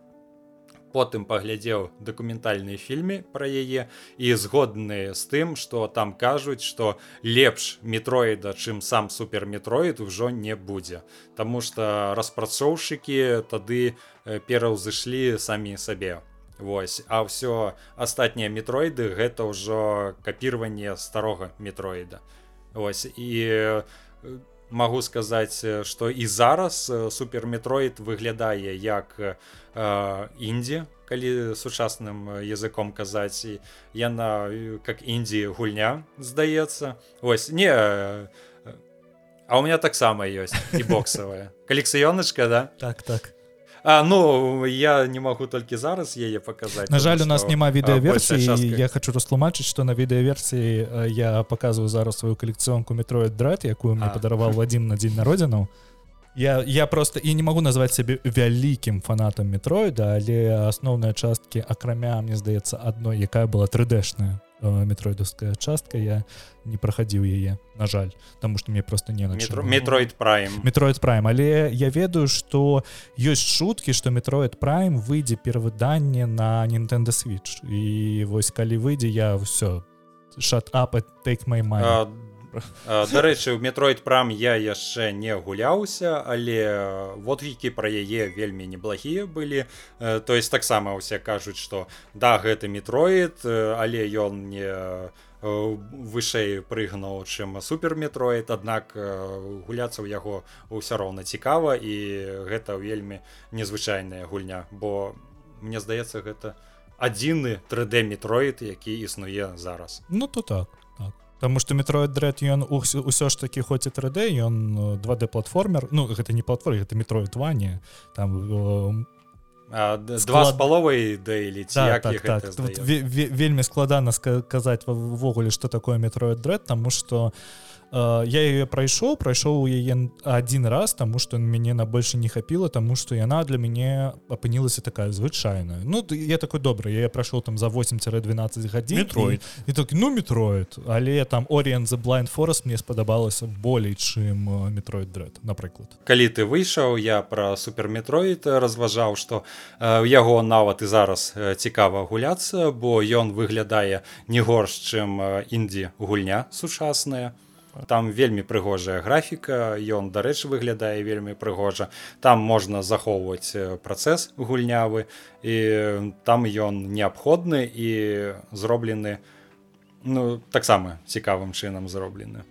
потым паглядзеў дакументальныя фільмы пра яе і згодны з тым што там кажуць што лепш метроіда чым сам суперметроід ужо не будзе. Таму што распрацоўшчыкі тады пераўзышлі самі сабе. Вось. А ўсё астатнія метроіды гэта ўжо капірванне старога метроіда. Вось. І магу сказаць што і зараз суперметроід выглядае як у індзе калі сучасным языком казаць. І яна как індзі гульня здаецца. Ось не а у меня таксама ёсць і боксавая калекцыёначка да? Так так А, ну я не могу толькі зараз яе показать на жаль у нас няма відэаверсіі я хочу растлумачыць что на відэаверсіі я показываю зараз сваю калекцыёнку метроид драт якую мне падараваў вадзім на дзень народзінаў я я просто і не могу назваць сябе вялікім фанатам метроіда але асноўныя часткі акрамя мне здаецца адной якая была 3дэшная метроідаўская частка я не прахадзіў яе на жаль тому что мне просто не метроид прайм метроид прайм але я ведаю что ёсць шуткі что метроид прайм выйдзе перавыданне на Nintendo switch. І вось калі выйдзе я все шат up take my mind Дарэчы, у метроид прам я яшчэ не гуляўся, але водгікі пра яе вельмі неблагія былі. То есть таксама ўсе кажуць, што да гэты метроид, але ён не вышэй прыгнуў, чым суперметроид, аднак гуляцца ў яго ўсё роўна цікава і гэта вельмі незвычайная гульня, бо мне здаецца гэта адзіны 3D метроид, які існуе зараз. Ну то так. Таму што метроид дред ён ўсё ж такі хоць і 3D ён 2D платформер Ну гэта не платформ гэта метроид вані там два з паловай дэйлі да, так, так. вельмі складана сказаць увогуле што такое метроид дред таму што я ее прайшоў прайшоў яе один раз тому что мяне на больше не хапіла тому что яна для мяне апынілася такая звычайная. Ну я такой добрый я прайшоў там за 8-12 гадзін Метроид. і, і так ну метроид. Але там Orient the blind forest мне спадабалася болей чым метроид дред напрыклад. Калі ты выйшаў я про суперметроид разважаў что у яго нават і зараз цікава гуляцца бо ён выглядае не горш чым індзі гульня сучасная там вельмі прыгожая графіка ён дарэчы выглядае вельмі прыгожа. Там можна захоўваць працэс гульнявы і там ён неабходны і зроблены ну таксама цікавым чынам зроблены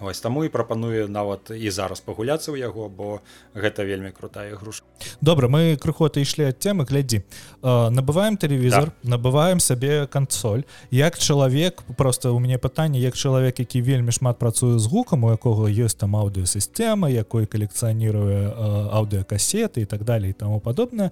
Вось таму і прапаную нават і зараз пагуляцца ў яго бо гэта вельмі крутая груша. Добра мы крыху ішлі ад темы глядзі. Набываем тэлевізор да. набываем сабе кансоль. Як чалавек просто у мяне пытанне як чалавек які вельмі шмат працуе з гукам у якога ёсць там аўдыосістэма якой калекцыяніруе аўдыокасеты і так далее і таму падобна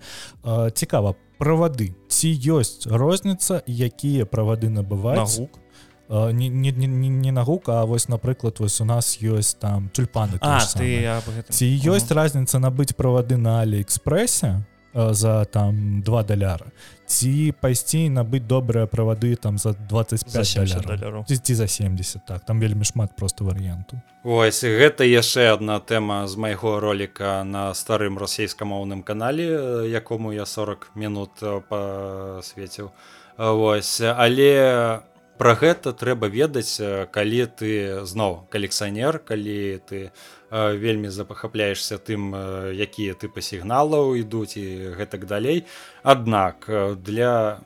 цікава правады. Ці ёсць розніца якія правады набываюць гук не, не, не, не нагука А вось напрыклад вось у нас ёсць там тюльпаны А, ты, ці ёсць угу. разница набыць правады на алиэкспрэсе за там два даляра ці пайсці набыць добрыя правады там за 25 ці за 70 так там вельмі шмат просто варыянту Вось гэта яшчэ одна тэма з майго роліка на старым расійскамоўным канале якому я 40 минут пасвеціў Вось але у Пра гэта трэба ведаць, калі ты зноў калекцыянер, калі ты э, вельмі запахапляешся тым, якія тыпы сігналаў ідуць і гэтак далей. Аднак для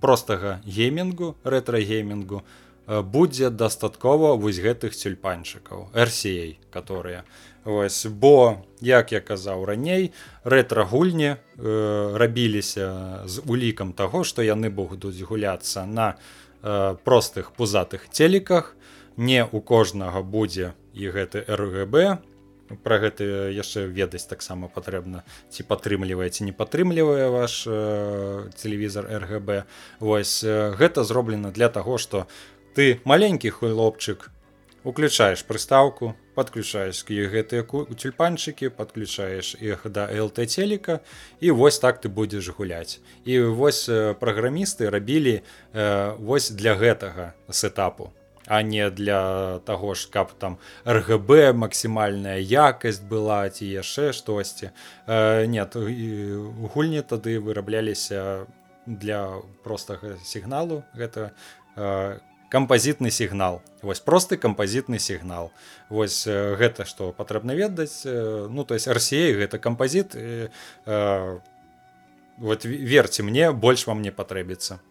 простага геймінгу, рэтрагеймінгу будзе дастаткова вось гэтых цюльпанчыкаў, RCA, которые. Вось, бо як я казаў раней рэтрагульні э, рабіліся з улікам таго што яны будуць гуляцца на Э, простых пузатых целіках. Не у кожнага будзе і гэты ргб про гэта яшчэ ведаць таксама патрэбна ці падтрымліваеце не падтрымлівае ваш э, телевізор ргб восьось э, гэта зроблена для таго что ты маленькі хлопчык уключаешь прыстаўку подключаешь гэтыя тюльпанчыкі подключаешь іх да лт телека і вось так ты будзеш гуляць. І вось праграмісты рабілі э, вось для гэтага сетапу а не для таго ж каб там ргб максімальная якасць была ці яшчэ штосьці. Э, нет гульні тады вырабляліся для простага сігналу гэта э, кампазітны сігнал. Вось просты кампазітны сігнал. Вось гэта што патрэбна ведаць. Ну то есть арсей гэта кампазіт э, э, вот верце мне больш вам не патрэбіцца.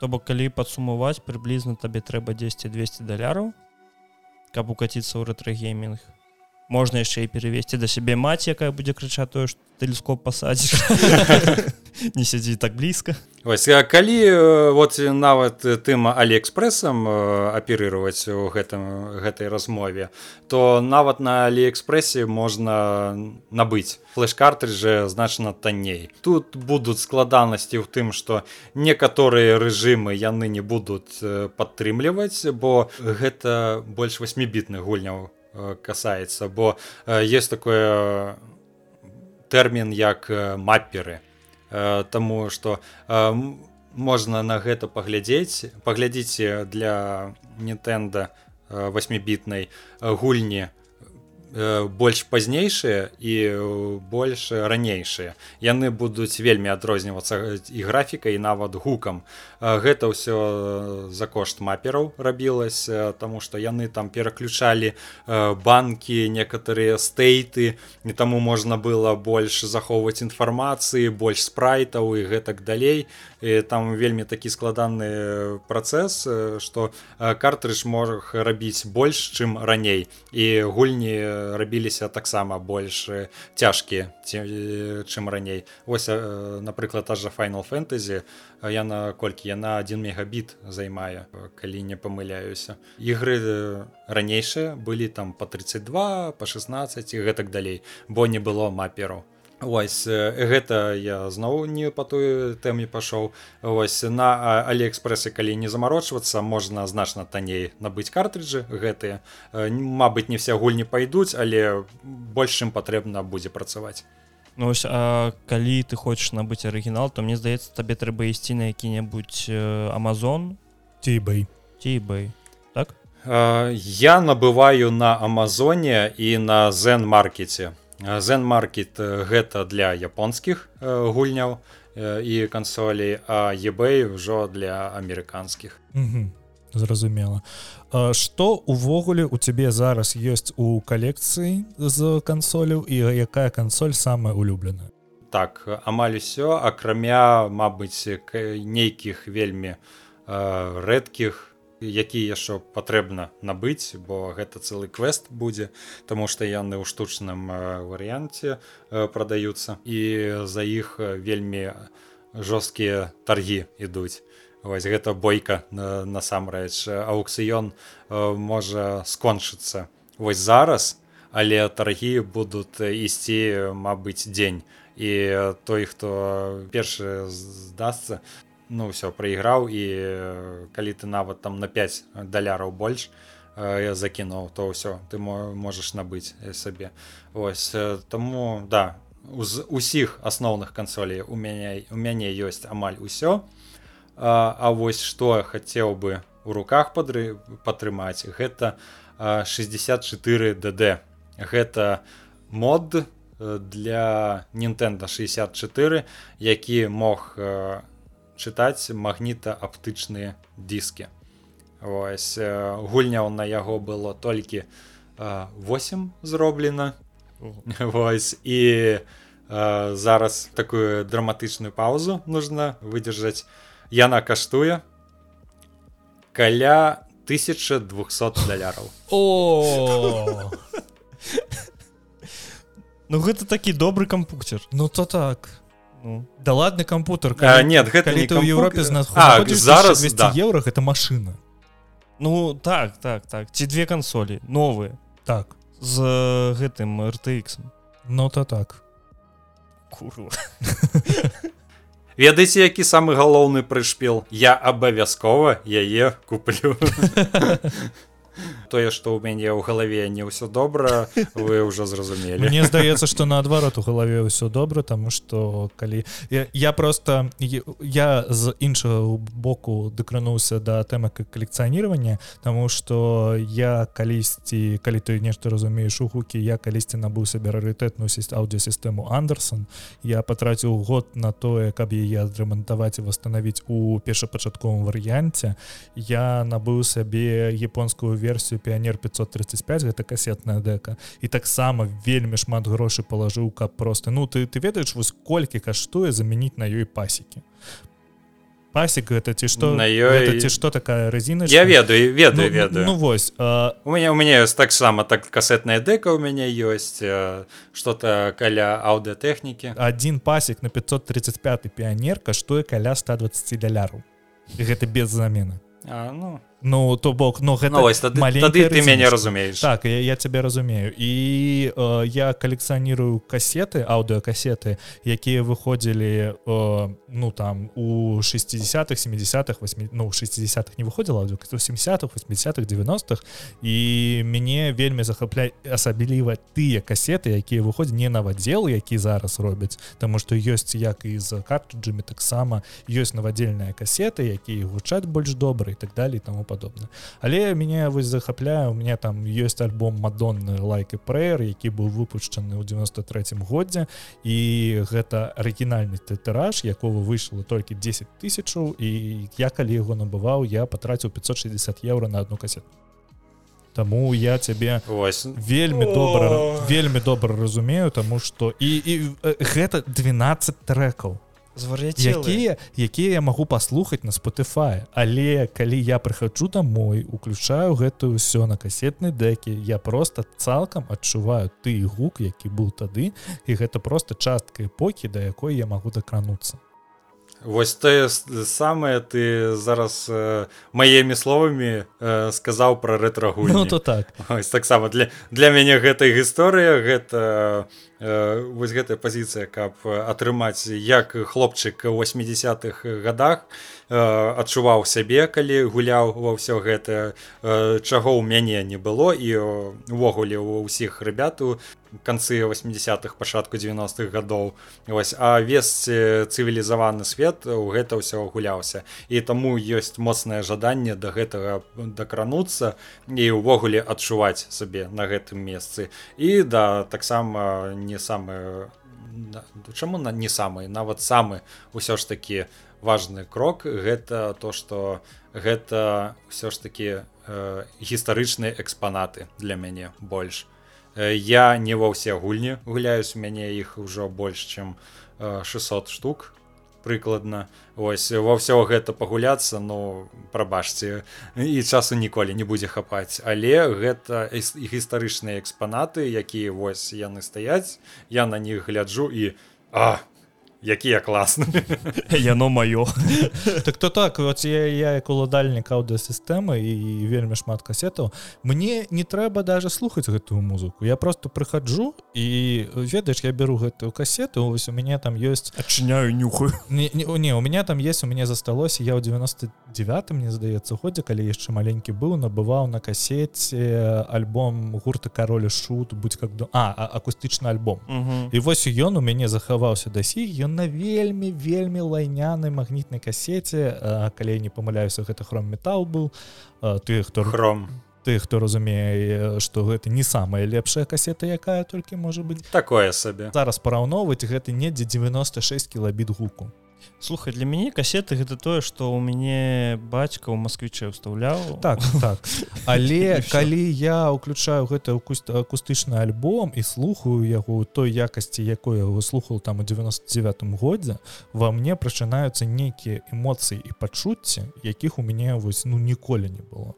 То бок калі падсумаваць прыблізна табе трэба 10 200 даляраў каб укаціцца ў рэтрагеймінг можна яшчэ і перавесці да сябе маці якая будзе крычаць тое што тэлескоп пасадзіш не сядзі так блізка Вось, калі вот нават тым алиэкспрэсам аперировать у гэтым гэтай размове то нават на алиэкспрэсе можна набыць. Флеш-картрыджы значна танней. Тут будуць складанасці ў тым что некаторыя рэжымы яны не будуць падтрымліваць бо гэта больш восьмібітных гульняў. Э, касаецца бо э, есть такое тэрмін як э, мапперы. Таму что можна на гэта паглядзець паглядзіце для Нтэнда восьмібітнай гульні больш пазнейшыя і больш ранейшыя. Яны будуць вельмі адрознівацца і графікай нават гукам гэта ўсё за кошт мапераў рабілася таму што яны там пераключалі банкі некаторыя стейты і таму можна было больш захоўваць інфармацыі больш спрайтаў і гэтак далей. І там вельмі такі складаны працэс што картрыж можа рабіць больш чым раней. І гульні рабіліся таксама больш цяжкія чым раней. Ось напрыклад та жа final фэнтэзі я на колькі яна один мегабіт займае калі не памыляюся. Ігры ранейшыя былі там по 32 по 16 і гэтак далей бо не было маперу. Вось гэта я зноў не па той тэме пашоў. Вось на алиэкспрэсе калі не замарочвацца можна значна танней набыць картрыджы гэтыя. Мабыць не все гульні пайдуць але большым патрэбна будзе працаваць Ну, ось, а калі ты хочаш набыць арыгінал то мне здаецца табе трэба ісці на які-небудзь бэй ці бэй так? Я набываю на Амазоне і на зен маркете Zenmarket гэта для японскіх гульняў і кансолей а eBay ўжо для амерыканскіх зразумела. Что увогуле у цябе зараз ёсць у калекцыі з кансоляў і якая кансоль самая улюбленая так амаль усё акрамя Мабыць нейкіх вельмі рэдкіх які яшчэ патрэбна набыць бо гэта цэлы квест будзе тому што яны ў штучным варыянце прадаюцца і за іх вельмі жорсткія таргі ідуць вось гэта бойка насамрэч. Аукцыён можа скончыцца вось зараз але таргі будуць ісці Мабыць дзень. І той хто першы здасца ну все прайграў і калі ты нават там на 5 даляраў больш я закінуў то ўсё ты можаш набыць сабе. Ось таму да усіх асноўных кансолей у мяне у мяне ёсць амаль усё а, а вось што хацеў бы у руках падры падтрымаць гэта 64 dd гэта мод для Nintendo 64 які мог чытаць магнітааптычныя дыскі ось гульняў на яго было толькі 8 зроблена. Вось і зараз такую драматычную паузу нужно выдержаць яна каштуе каля 1200 даляраў. О! Ну гэта такі добры кампуктер ну то так. Ну. да ладны кампутер калі, а, нет гэта калі не ты ў Еўропе а, зараз 200 да. еўрах это машина ну так так так. Ці две кансолі новыя. Так. З гэтым rtx ну то так. Курва ведаеце які самы галоўны прышпел я абавязкова яе куплю тое што ў мяне ў галаве не ўсё добра вы ўжо зразумелі. Мне здаецца што наадварот у галаве ўсё добра таму што калі я, я просто я з іншага боку дакрануўся да тэмы калекцыянирования Таму што я калісьці калі ты нешта разумееш у гукі я калісьці набыў сабе рарытэтную аўдыосістэму Андерсон я патраціў год на тое каб яе адрамантаваць і восстановіць у першапачатковым варыянце. Я набыў сабе японскую версію версію піянер 535 гэта касетная дека і таксама вельмі шмат грошай палажыў каб просто ну ты ты ведаеш вось колькі каштуе замяніць на ёй пасекі пасек гэта ці што? На ёй ці што такая резина я ведаю ведаю ну, ведаю. ну вось а... у мяне у мяне ёсць таксама так касетная дека у мяне ёсць что-то каля аўдыотэхнікі один пасек на 535 піянер каштуе каля 120 даляраў. Гэта без замены. А, ну Ну то бок но гэта ну, тады, тады ты мяне разумееш так я, я цябе разумею і э, я калекцыянірую касеты аўдыокасеты якія выходзілі э, ну там у 60-х 70-х 8 ну 60-х не выходзіла аўдыо 70-х 80-х 90-х і мяне вельмі захапляе асабліва тыя касеты якія выходзяць не навадзел які зараз робяць Таму што ёсць як і з картриджамі таксама ёсць навадзельныя касеты якія гучаць больш добра і так далее таму падобна але мяне вось захапляе у меня там ёсць альбом мадонны лайк і прэр які быў выпушчаны ў 93 годзе. І гэта арыгінальны тытыраж якого выйшло толькі 10 тысячаў. І я калі яго набываў я патраціў 560 еўра на одну касету. Таму я цябе вельмі добра вельмі добра разумею тому что і, і гэта 12 трекаў якія якія я магу паслухаць на Spotify. Але калі я прыхаджу домой уключаю гэта ўсё на касетнай дэкі я просто цалкам адчуваю ты гук які быў тады і гэта просто частка эпохі да якой я магу дакрануцца Вось тое самае ты зараз э, маімі словамі э, сказаў пра рэтрагу ну, то так. Таксама для для мяне гэтая гісторыя гэта вось гэтая пазіцыя каб атрымаць як хлопчык 80-х годах адчуваў сябе калі гуляў ва ўсё гэта. Чаго ў мяне не было. І увогуле у ўсіх ребяту канцы 80-х пачатку 90-х гадоў. Вось а весці цывілізаваны свет у гэта ўсё гуляўся. І таму ёсць моцнае жаданне да гэтага дакрануцца і ўвогуле адчуваць сабе на гэтым месцы. І да таксама не самы чаму на не самы нават самы ўсё ж такі важны крок гэта то что гэта ўсё ж такі э, гістарычныя экспанаты для мяне больш. Э, я не ва ўсе гульні гуляюсь у мяне іх ужо больш чым э, 600 штук прыкладна. Ось ва ўсё гэта пагуляцца но прабачце і часу ніколі не будзе хапаць. Але гэта гістарычныя экспанаты якія вось яны стаяць я на них гляджу і а якія класны яно маё так то так вот я, я як уладальнік аўдыосістэмы і вельмі шмат касетаў мне не трэба даже слухаць гэтую музыку я просто прыхаджу і ведаеш я беру гэтую касету ось у мяне там ёсць адчыняю нюхаю. Не, не, не у меня там есть у мяне засталося я ў 99 мне здаецца ходзе калі яшчэ маленькі быў набываў на касеце альбом гурта каролі шут будь как а, акустычны альбом. І вось ён у мяне захаваўся да сі ён на вельмі вельмі лайнянай магнітнай касеце. Калі не памыляюся гэта хром метал быў. Ты хто хром. ты хто разумее что гэта не самая лепшая касета якая толькі можа быть такое сабе. Зараз параўноўваць гэта недзе 96 кілабіт гуку слухай для мяне касеты гэта тое что у мяне бацька ў москвіче ўстаўляў так так. Але калі я уключаю гэта акустычны альбом і слухаю яго той якасці якой яго слухал там у 99 годзе во мне прачынаюцца нейкія эмоцыі і пачуцці якіх у мяне вось ну ніколі не было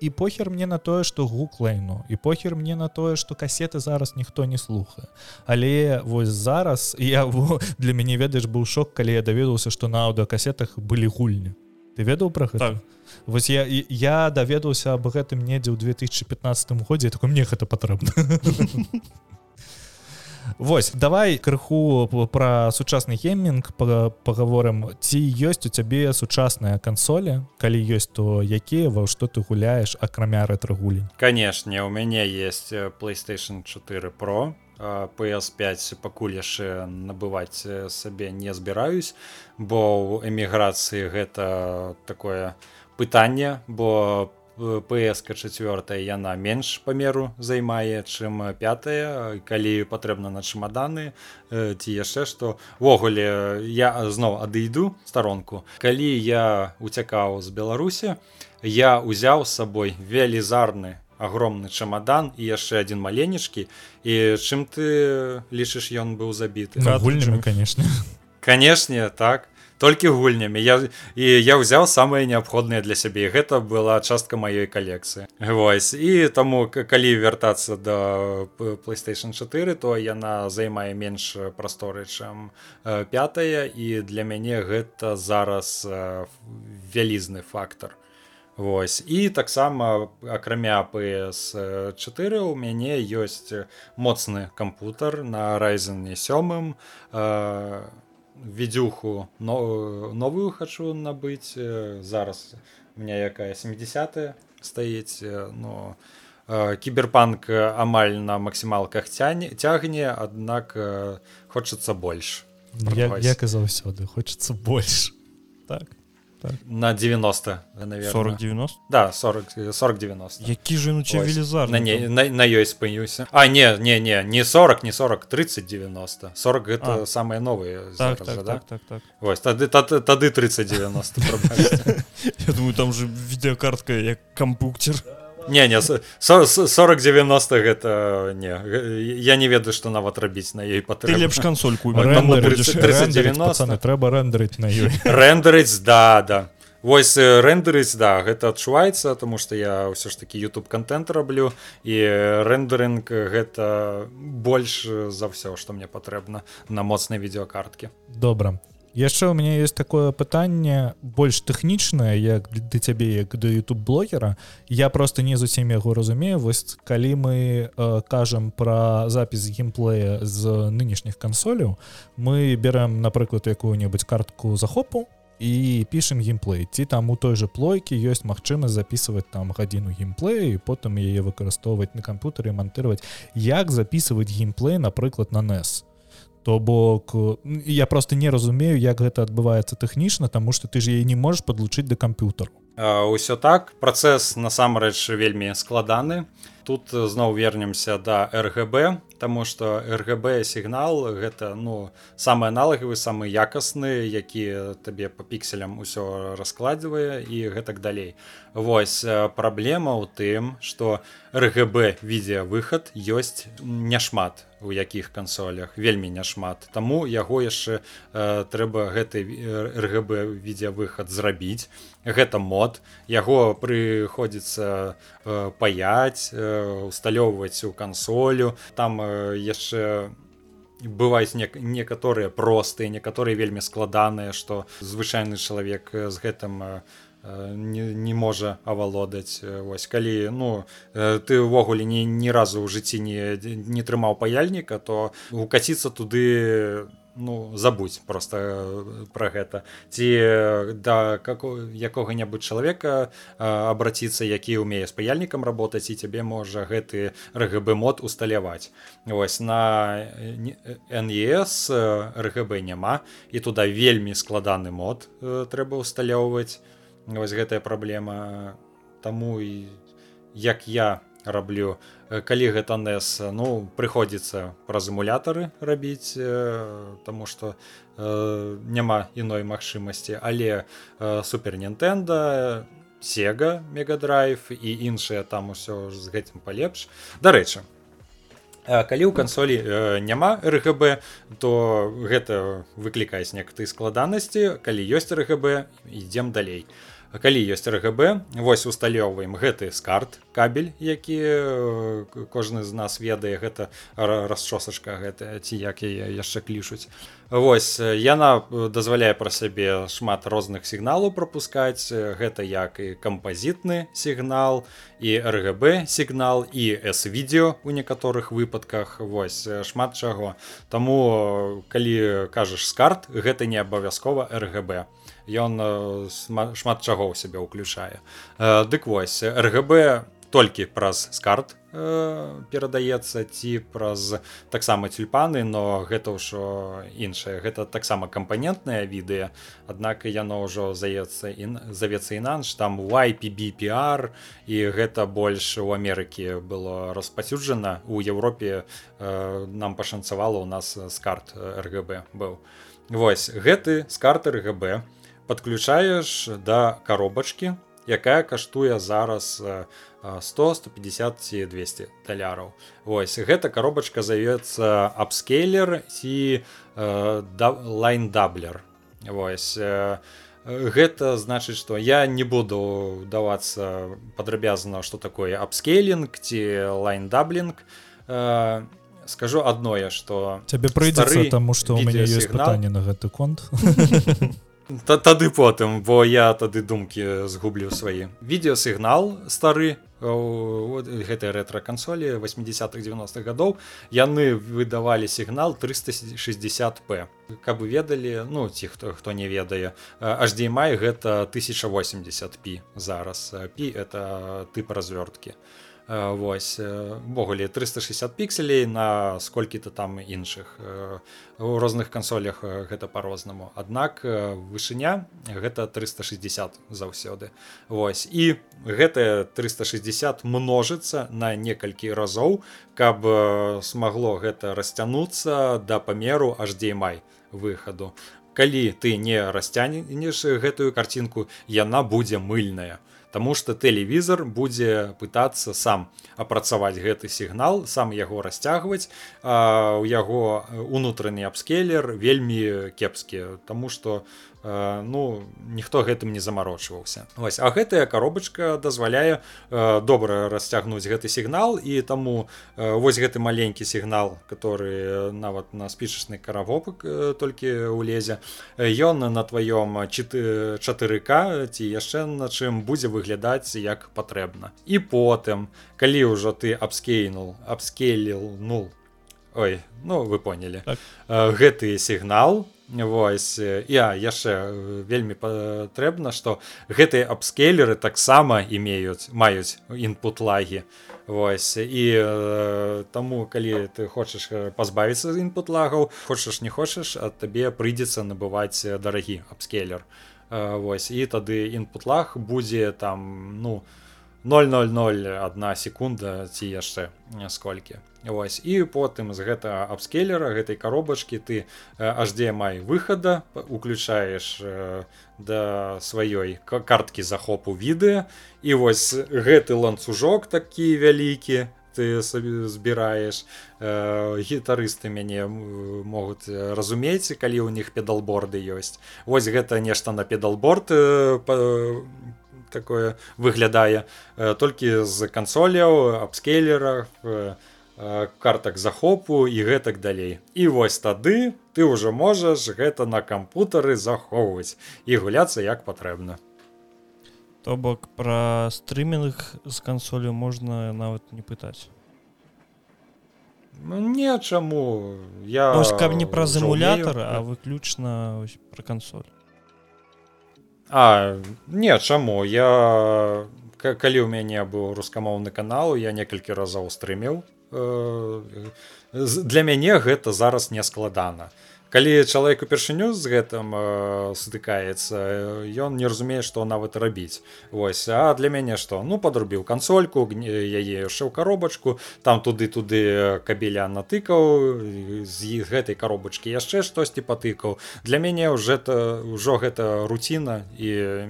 і похер мне на тое что гуклайну і похер мне на тое что касеты зараз ніхто не слухае але вось зараз я для мяне ведаеш быў шок калі я даведаўся что на аўдыокасетах былі гульні ты ведаў про гэта? Так. вось я я даведаўся об гэтым недзе ў 2015 годзе такой мне гэта патрэбна Вось давай крыху пра сучасны геймінг паговорым. Ці ёсць у цябе сучасныя кансолі? Калі ёсць то якія ва што ты гуляеш акрамя рэтрагулі канешне у мяне есть playstation 4 pro. Ps5 пакуль яшчэ набываць сабе не збіраюсь бо ў эміграцыі гэта такое пытанне бо по пска четверта яна менш памеру займае чым пятая. Калі патрэбна на чемаданы ці яшчэ што. Ввогуле я зноў адыйду старонку. Калі я уцякаў з беларусі я узяў з сабой велізарны огромны чемадан і яшчэ один маленечкі. І чым ты лічыш ён быў забіты? Гульнямі конечно. Канешне так толькі гульнямі. Я і я ўзяў самыя неабходныя для сябе гэта была частка маёй калекцыі. Вось. І таму калі вяртацца до playstation 4 то яна займае менш прасторы чым пятая і для мяне гэта зараз вялізны фактор Вось. І таксама акрамя ps4 у мяне ёсць моцны кампутар на райзене сёмым відюху но, новую хочу набыць зараз у меня якая 70 стаіць но кіберпанк амаль на максімалках цяне цягне аднак хочацца больш як, як і заўсёды хочацца больш так так. на 90 40 90 да 40 40 90 які же ну велізар на, не, на, на ёй спынюся а не не не не 40 не 40 30 90 40 это самые новые так, зараз, так, да? так, так, так. Ось, тады, тады, тады 30 90 я думаю там же відеокартка як кампуктер а не не 40 90 гэта не я не ведаю что нават рабіць на ёй пат лепш кансольку трэба рэндерыць на ёй рэндерыць да да. Вось рэндерыць да гэта адчуваецца тому что я ўсё ж таки youtube контент раблю і рэндерынг гэта больш за ўсё что мне патрэбна на моцнай відеокарткі добра яшчэ у меня есть такое пытанне больш тэхнічнае як да цябе як да youtube блогера я просто не зусім яго разумею. Вось калі мы э, кажам про запіс геймплея з нынешніх кансоляў мы берем напрыклад якую-небудзь картку захопу і пішем геймплей ці там у той же плойкі ёсць магчымасць записывать там гадзіну геймплея і потым яе выкарыстоўваць на камп'ютары монтировать як записывать геймплей напрыклад на NES то бок я просто не разумею як гэта адбываецца тэхнічна тому что ты ж яе не можешь подлучыць да камп'ютару. Ўсё так. Працэс насамрэч вельмі складаны тут зноў вернемся да ргб Таму што ргб сігнал гэта ну самы аналагавы самы якасны які табе по пікселям усё раскладзівае і гэтак далей. Вось праблема ў тым што ргб відзе выхад ёсць няшмат у якіх кансолях вельмі няшмат. Таму яго яшчэ э, трэба гэты ргб відзе выхад зрабіць. Гэта мод. Яго прыходзіцца э, паяць э, усталёўваць у кансолю там э, яшчэ бываюць не, некаторыя простыя некаторыя вельмі складаныя што звычайны чалавек з гэтым э, не, не можа авалодаць вось. Калі ну ты ўвогуле ні, ні разу ў жыцці не, не трымаў паяльніка то укаціцца туды ну забудь просто э, про гэта. Ці э, да как якога-небудзь чалавека абраціцца які умее з паяльнікам работаць і цябе можа гэты ргб мод усталяваць. Вось на нес ргб няма і туда вельмі складаны мод э, трэба усталёўваць. Вось гэтая праблема. Таму і як я раблю. Калі гэта NES ну прыходзіцца праз эмулятары рабіць тому что э, няма іной магчымасці. Але э, супер Нтэнда сега мегадрайв і іншыя там усё з гэтым палепш. Дарэчы калі ў кансолі э, няма ргб то гэта выклікаюць некты складанасці калі ёсць ргб ідзем далей. то калі ёсць ргб вось усталёўваем гэты скарт кабель які э, кожны з нас ведае гэта расчосачка гэтая ці як яе яшчэ клішуць. Вось яна дазваляе пра сябе шмат розных сігналаў пропускаць гэта як і кампазітны сігнал і ргб сігнал і с-відео у некаторых выпадках. Вось шмат чаго. Таму калі кажаш скарт гэта не абавязкова ргб ён шмат чаго ў сябе ўключае. Дык вось ргб толькі праз скарт перадаецца ці праз таксама тюльпаны но гэта ўжо іншае. Гэта таксама кампанентнае відэа аднак яно ўжо заецца і завецца інанш там YPBPR і гэта больш у Амерыкі было распацюджана у Еўропе нам пашанцавала у нас скарт ргб быў. Вось гэты скарт ргб подключаеш да коробачки якая каштуе зараз 100 150 ці 200 даляраў Вось гэта коробачка завецца апскейлер ці лайндаблер Вось гэта значыць што я не буду давацца падрабязана што такое апскейлінг ці лайндаблінг скажу адное што цябе прыйдзецца таму што у мяне ёсць пытанне на гэты конт Та, тады потым бо я тады думкі згублю свае. Відеосігнал стары гэтай рэтракансолі 80-х 90-х гадоў яны выдавалі сігнал 360p каб вы ведалі ну ці хто хто не ведае HDMI гэта 1080p зараз. Пі это тып развёрткі восьвогуле 360 пікселей на сколькі-то там іншых. У розных кансолях гэта по-рознаму аднак вышыня гэта 360 заўсёды. Вось і гэтае 360 множыцца на некалькі разоў каб смагло гэта расцянуцца да памеру HDMI выхаду. Калі ты не расцянеш гэтую карцінку яна будзе мыльная. то Таму што тэлевізор будзе пытацца сам апрацаваць гэты сігнал, сам яго расцягваць. У яго унутраны абскейлер вельмі кепскі, Таму што Э, ну ніхто гэтым не замарочваўся. Вось а гэтая коробочка дазваляе добра расцягнуць гэты сігнал і таму вось гэты маленькі сігнал который нават на спічачны каравопак толькі улезе ён на тваём 4к ці яшчэ на чым будзе выглядаць як патрэбна. І потым калі ўжо ты абскейнул абскейлил ну ой ну вы поняли. Так. гэты сігнал то Вось я яшчэ вельмі патрэбна што гэтыя абскейлеры таксама імеюць маюць інпут лагі. Вось і э, таму калі ты хочаш пазбавіцца з інпут лагаў хочаш не хочаш ад табе прыйдзецца набываць дарагі абскейлер Вось і тады інпут лаг будзе там ну 000 секунда ці яшчэ сколькі. Вось. І потым з гэтага абскелера гэтай коробачкі ты HDMI выхада уключаеш да сваёй карткі захопу відэа. І вось гэты ланцужок такі вялікі ты сабе збіраеш. Гітарысты мяне могуць разумець калі ў них педалборды ёсць. Вось гэта нешта на педалборд такое выглядае. Толькі з кансоляў абскейлерах картак захопу і гэтак далей. І вось тады ты ўжо можаш гэта на кампутары захоўваць і гуляцца як патрэбна. То бок пра стрымінг з кансолю можна нават не пытаць. Ну, не чаму. Я ось, каб не праз эмулятор а выключна пра кансоль а не чаму? Я калі ў мяне быў рускамоўны канал я некалькі разоў стрымеў Э, для мяне гэта зараз не складана калі чалавек упершыню з гэтым э, сутыкаецца ён не разумее што нават рабіць. Вось а для мяне што? Ну подрубіў кансольку яе яшчэ ў коробачку там туды туды кабеля натыкаў з гэтай коробачкі яшчэ штосьці патыкаў. Для мяне уже это ўжо гэта руціна і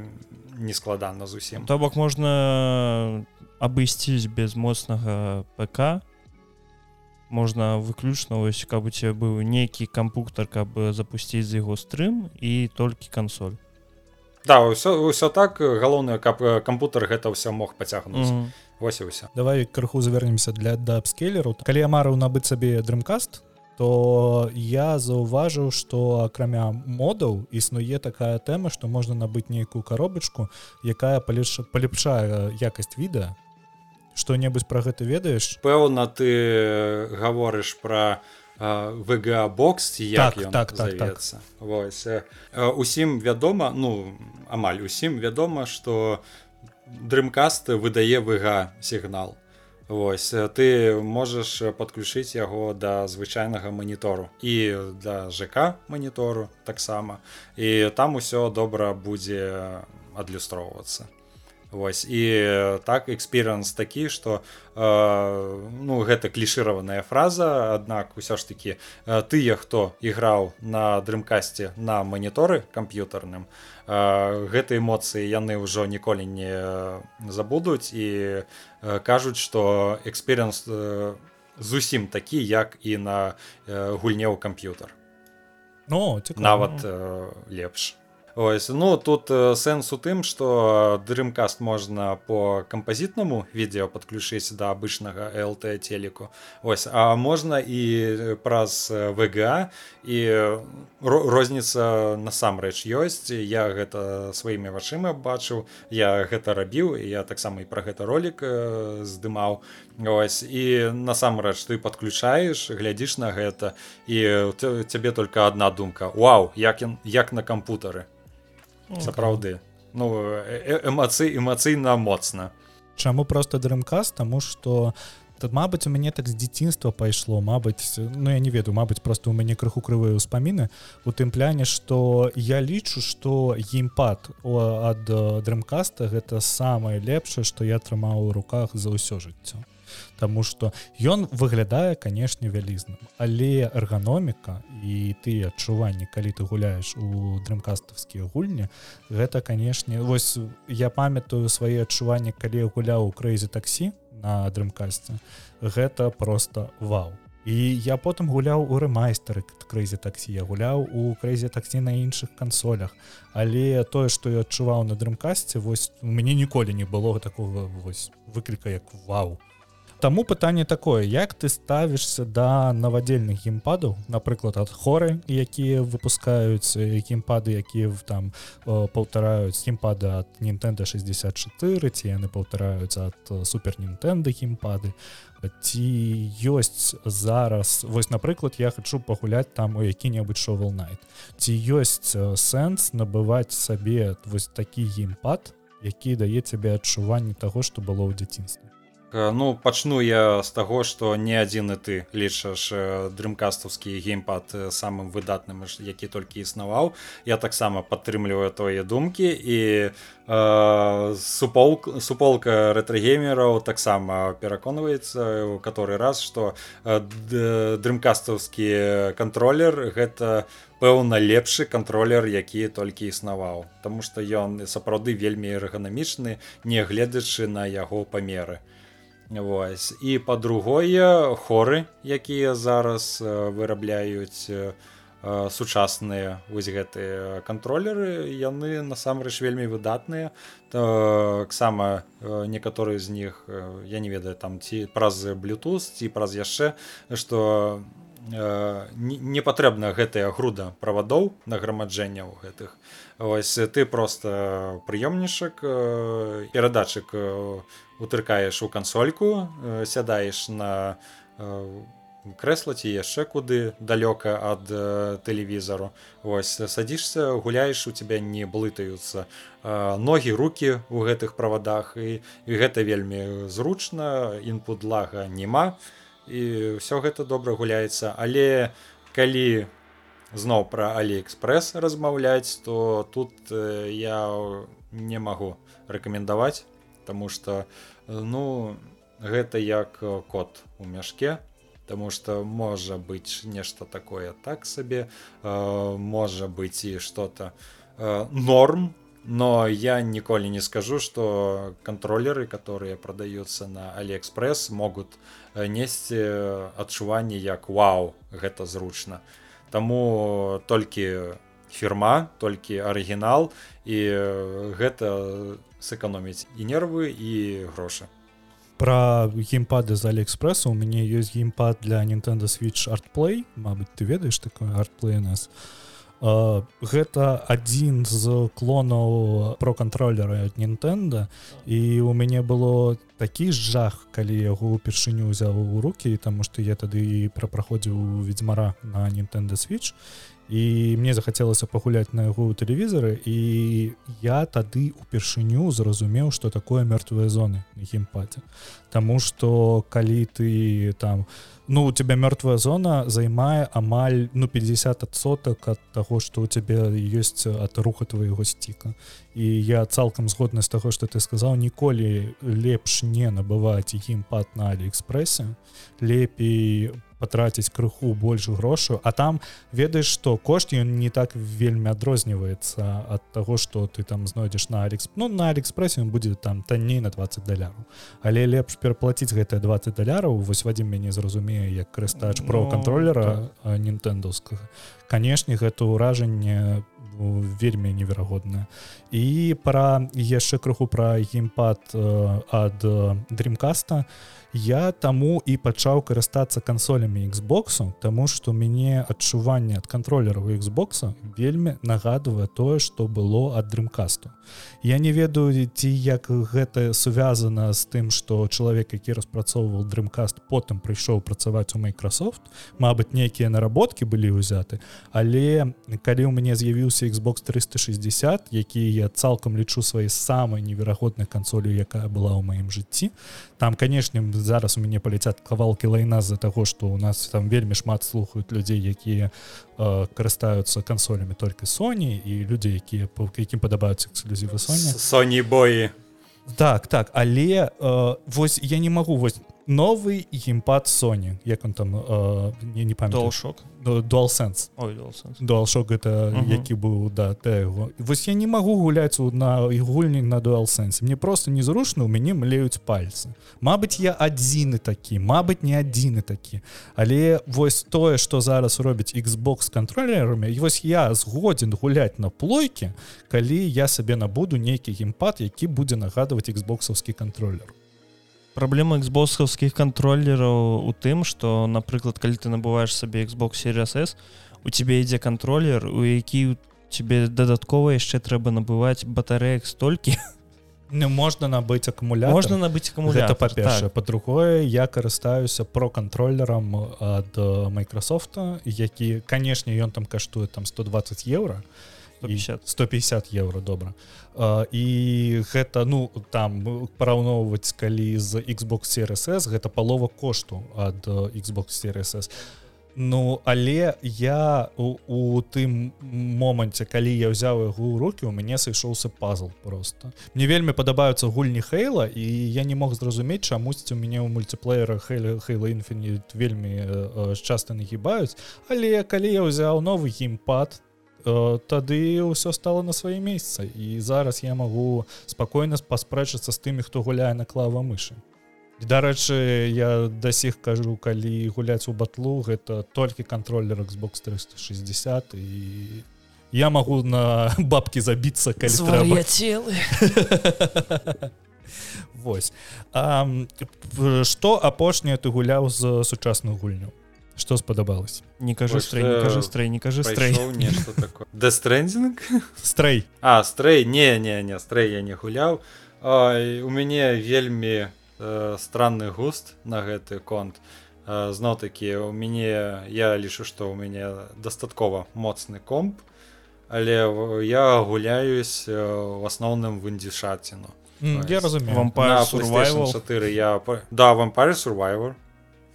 не складана зусім. То бок можна абысціць без моцнага ПК можна выключна ось каб у тебе быў нейкі кампуктар каб запусціць з яго стрым і толькі кансоль. Да ўсё ўсё так галоўнае каб кампутер гэта ўсё мог пацягнуць. Mm -hmm. вось ўсё. Давай крыху завернемся для дабскейлеру. Калі я марыў набыць сабе дрымкаст то я заўважыў што акрамя модаў існуе такая тэма што можна набыць нейкую коробачку якая палепш палепшае якасць відэа что-небудзь про гэта ведаеш пэўна ты гаворыш про вга бокс як так, так, так, так. Вось. усім вядома ну амаль усім вядома что дрымкаст выдае вга сігнал Вось ты можаш подключыць яго да звычайнага манітору і да ЖК манітору таксама і там усё добра будзе адлюстроўвацца Вось. І так эксперыенс такі што э, ну гэта клішыраваная фраза аднак усё ж такі э, тыя хто іграў на дрымкасці на маніторы камп'ютарным э, гэтай эмоцыі яны ўжо ніколі не забудуць. І э, кажуць што эксперыенс э, зусім такі як і на э, гульне ў камп'ютар. Ну нават э, лепш Ось, ну тут э, сэнс у тым что дрымкаст можна по кампазітнаму відео подключыць да абычнага лт телеку. Ось а можна і праз вга і розніца насамрэч ёсць. Я гэта сваімі вачыма бачыў я гэта рабіў я таксама і про гэта ролик э, здымаў ось і насамрэч ты подключаеш глядзіш на гэта і цябе только одна думка. Вау як ён як на кампутары. Сапраўды. Ну эмацый эмацыйна моцна. Чаму просто дрымкаст таму что тут Мабыць у мяне так з дзяцінства пайшло Мабыць ну я не ведаю Мабыць просто у мяне крыху крывыя ўспаміны у тым пляне что я лічу что геймпад ад дрымкаста гэта самае лепшае что я атрымаў у руках за ўсё жыццё Таму што ён выглядае канешне вялізным. Але эрганоміка і ты адчуванні калі ты гуляеш у дрымкаставскія гульні гэта канешне вось я памятаю свае адчуванні калі я гуляў у крэйзе таксі на дрымкасці гэта просто вау. І я потым гуляў у рэмайстары крызе таксі я гуляў у крызе таксі на іншых кансолях. Але тое што я адчуваў на дрымкасці вось у мяне ніколі не было такого вось выкліка як вау Таму пытанне такое як ты ставішся да навадзельных геймпадаў напрыклад ад хоры якія выпускаюць геймпады якія там паўтараюць геймпады ад Нтэнда 64 ці яны паўтараюцца ад супер Нтэнда геймпады ці ёсць зараз вось напрыклад я хочу пагуляць там у які-небудзь шоу найт ці ёсць сэнс набываць сабе вось такі геймпад які дае цябе адчуванне таго што было ў дзяцінстве ну пачну я з таго што не адзін і ты лічаш дрымкастаўскі геймпад самым выдатным які толькі існаваў. Я таксама падтрымліваю тое думкі і э, супол суполка рэтрагеймераў таксама пераконваецца у каторы раз што дрымкастаўскі кантролер гэта пэўна лепшы кантролер які толькі існаваў. Таму што ён сапраўды вельмі эрганамічны нягледзячы на яго памеры Вось. і па-другое хоры якія зараз вырабляюць сучасныя вось гэтыя кантролеры яны насамрэч вельмі выдатныя таксама некаторыя з них я не ведаю там ці праз Bluetooth ці праз яшчэ што не патрэбна гэтая груда правадоў награмаджэнняў гэтых ось ты просто прыёмнічак перадатчык утыркаеш у кансольку э, сядаеш на э, крэсла ці яшчэ куды далёка ад э, тэлевізару ось садишься гуляеш у тебя не блытаюцца ногі руки у гэтых правадах і, і гэта вельмі зручна інпут лага няма і все гэта добра гуляецца. Але калі зноў пра алиэкспрэс размаўляць то тут я не магу рэкамендаваць Таму что ну гэта як кот у мяшке Таму что можа быть нешта такое так сабе можа быть і что-то норм но я ніколі не скажу что контроллеры которые продаются на алиэкспресс могут несці адчуванне як вау гэта зручна Таму толькі фірма толькі арыгінал і гэта сэканоміць і нервы і грошы. Про геймпады з алиэкспресса у мяне ёсць геймпад для Nintendo switch артплей Мабыць ты ведаеш такое? Артплей нас гэта адзін з клонаў про кантроллера ад Нтэнда і у мяне было такі жах калі яго упершыню ўзяў у руки таму што я тады і прапраходзіў ведьзьмара на Nintendo switch і мне захацелася пагуляць на яго ў тэлевізары і я тады упершыню зразумеў што такое мёртвыя зоны геймпаце Таму што калі ты там ну у тебя мёртвая зона займае амаль ну 50соток ад таго што у цябе ёсць ад руха твоего сціка і я цалкам згодна з таго што ты сказаў ніколі лепш не набываць геймпад на алиэкспрэсе лепей по патраціць крыху больш грошу. А там ведаеш что кошт ён не так вельмі адрозніваецца ад таго что ты там знойдзеш на алекс ну на алиэкспрэсе будзе там танней на 20 даляраў. Але лепш пераплаціць гэтыя 20 даляраў. Вось вадзім мяне зразумее як карыстач про контроллера ну, нінтэндаўскага канешне гэта ўражанне вельмі неверагодна і пара яшчэ крыху пра геймпад ад дрімкаста то я таму і пачаў карыстацца кансолямі Xбоксу Таму што мяне адчуванне ад кантролераў Xбокса вельмі нагадвае тое што было ад дрымкасту Я не ведаю ці як гэта сувязана з тым што чалавек які распрацоўваў дрымкаст потым прыйшоў працаваць у Microsoft. Мабыць нейкія наработкі былі ўзяты але калі ў мяне з'явіўся Xbox 360 які я цалкам лічу свае самай неверагоднай кансолю якая была ў маім жыцці там канешне зараз у мяне паляцят кавалки лайна з-за таго что у нас там вельмі шмат слухаюць людзей якія э, карыстаюцца кансолямі только Sony і людзі якія по якім падабаюцца эксклюзівы Sony. Sony боі так так але э, вось я не могу вось новый геймпад Sony. Як он там э, не, не памятаю. DualShock. DualSense. Ой, DualSense. DualShock гэта Мгм. які быў да яго вось я не магу гуляць на гульні на DualSense. Мне просто незручна у мяне млеюць пальцы Мабыць я адзіны такі Мабыць не адзіны такі але вось тое што зараз робіць Xbox кантролерамі і вось я згодзін гуляць на плойке калі я сабе набуду нейкі геймпад які будзе нагадваць Xboxаўскі кантролер Праблема Xboxаўскіх кантролераў у тым, што напрыклад, калі ты набываеш сабе Xbox Series S, у цябе ідзе кантролер, у які тебе дадаткова яшчэ трэба набываць батарэек столькі. Не можна набыць акумулятор можна набыць акумулятор па-першае так. па-другое я карыстаюся про кантролерам ад э, Майкрасофта які канешне ён там каштуе там 120 евро і 150. 150 евро добра А, і гэта ну там параўноўваць калі з Xbox Series S гэта палова кошту ад э, Xbox Series S. Ну але я у, у тым моманце калі я ўзяў яго ў руки у мяне сышоўся пазл просто мне вельмі падабаюцца гульні хейла і я не мог зразумець чамусьці у мяне ў мультиплеера хейла Infinite вельмі э, часта нагібаюць. Але калі я ўзяў новы геймпад э, тады ўсё стало на свае месца і зараз я магу спакойна паспрэчыцца з тымі хто гуляе на клава мышы Дарэчы я да сіх кажу калі гуляць у батлу гэта толькі кантроллер Xbox 360 і я магу на бабкі забіцца калі целы. Вось. А, што апошняе ты гуляў з сучасную гульню што спадабалось не Вось, стрэй не э, кажы стрэй не кажы стрэй нешта такое? Дэстрендинг стрэй А стрэй не не не стрэй я не гуляў Ай, у мяне вельмі э, странны густ на гэты конт. Зноў такі у мяне я лічу што ў мяне дастаткова моцны комп але я гуляюсь э, в асноўным в індзішаціну М, я разумею. PlayStation Survival. 4 я па- да Vampire Survivor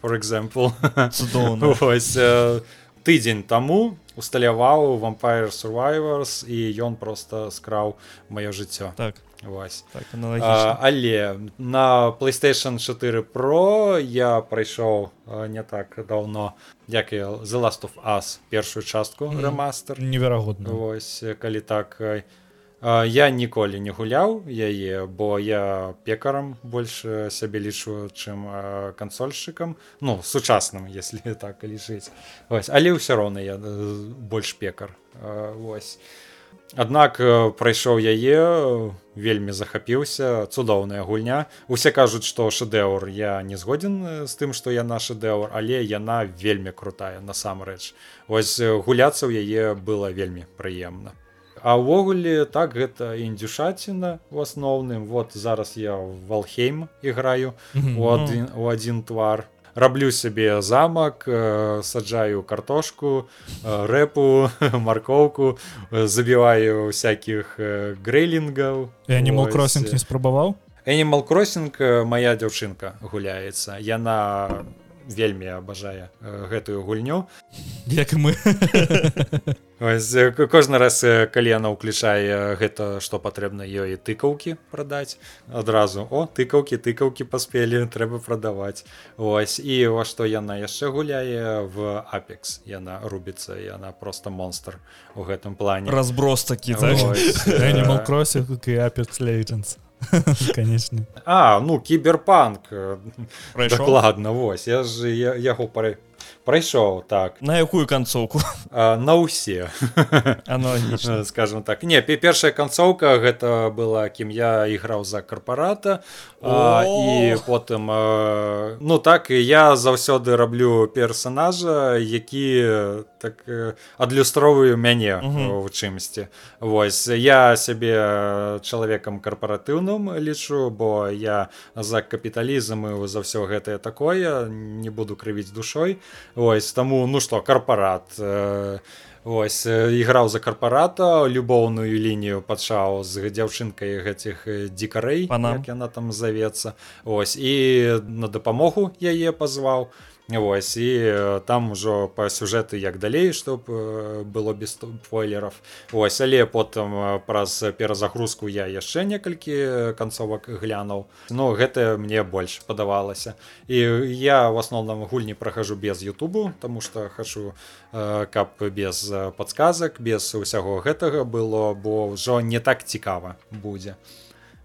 for example. Цудоўна Вось э, тыдзень таму усталяваў Vampire Survivors і ён просто скраў маё жыццё так. Вось. так А, але на PlayStation 4 Pro я прайшоў не так даўно як і The Last of Us першую частку Мгм. рэмастер неверагодна Вось калі так а, я ніколі не гуляў яе бо я пекарам больш э, сябе лічу чым кансольшчыкам. Ну сучасным если так лічыць. Вось але ўсё роўна я э, больш пекар. Вось. Аднак э, прайшоў яе э, вельмі захапіўся цудоўная гульня. Усе кажуць што шэдэўр я не згодзін з тым што яна шэдэўр але яна вельмі крутая насамрэч. Вось э, гуляцца ў яе было вельмі прыемна А ўвогуле так гэта індюшаціна у асноўным вот зараз я в валхейм іграю Мгм. у адзін, у адзін твар раблю сябе замак э, саджаю картошку э, рэпу маркоўку э, забіваю всяких э, грэйлінгаў Animal. Crossing не спрабаваў Animal Crossing э, моя дзяўчынка гуляецца яна вельмі абажае э, гэтую гульню. Як мы. Ось, кожны раз калі яна ўключае гэта што патрэбна ёй тыкаўкі прадаць адразу о тыкаўкі тыкаўкі паспелі трэба прадаваць ось і во што яна яшчэ гуляе в апекс яна рубіцца яна просто монстр у гэтым плане. Разброс такі так Animal Crossing Apex Legends конечно. А ну кіберпанк дакладна вось я ж я, яго пара- прайшоў так. На якую канцоўку? На ўсе. Скажем так. Не пе- першая канцоўка гэта была кім я іграў за карпарата і потым ну так і я заўсёды раблю персонажа які так адлюстроўваю мяне у чымсьці. Вось я сябе чалавекам карпаратыўным лічу бо я за капіталізм і за ўсё гэтае такое не буду крывіць душой Вось таму ну што карпарат э, Вось э, іграў за карпарата любоўную лінію пачаў з дзяўчынкай гэтых дзікарэй яна там завецца Вось і на дапамогу яе пазваў Вось і там ужо па сюжэты як далей чтоб было без спойлеров. Вось але потым праз перазагрузку я яшчэ некалькі канцовак глянуў Ну гэта мне больш падавалася. І я в асноўным гульні прахожу без Ютубу тому что хачу каб без подсказак без усяго гэтага было бо ўжо не так цікава будзе.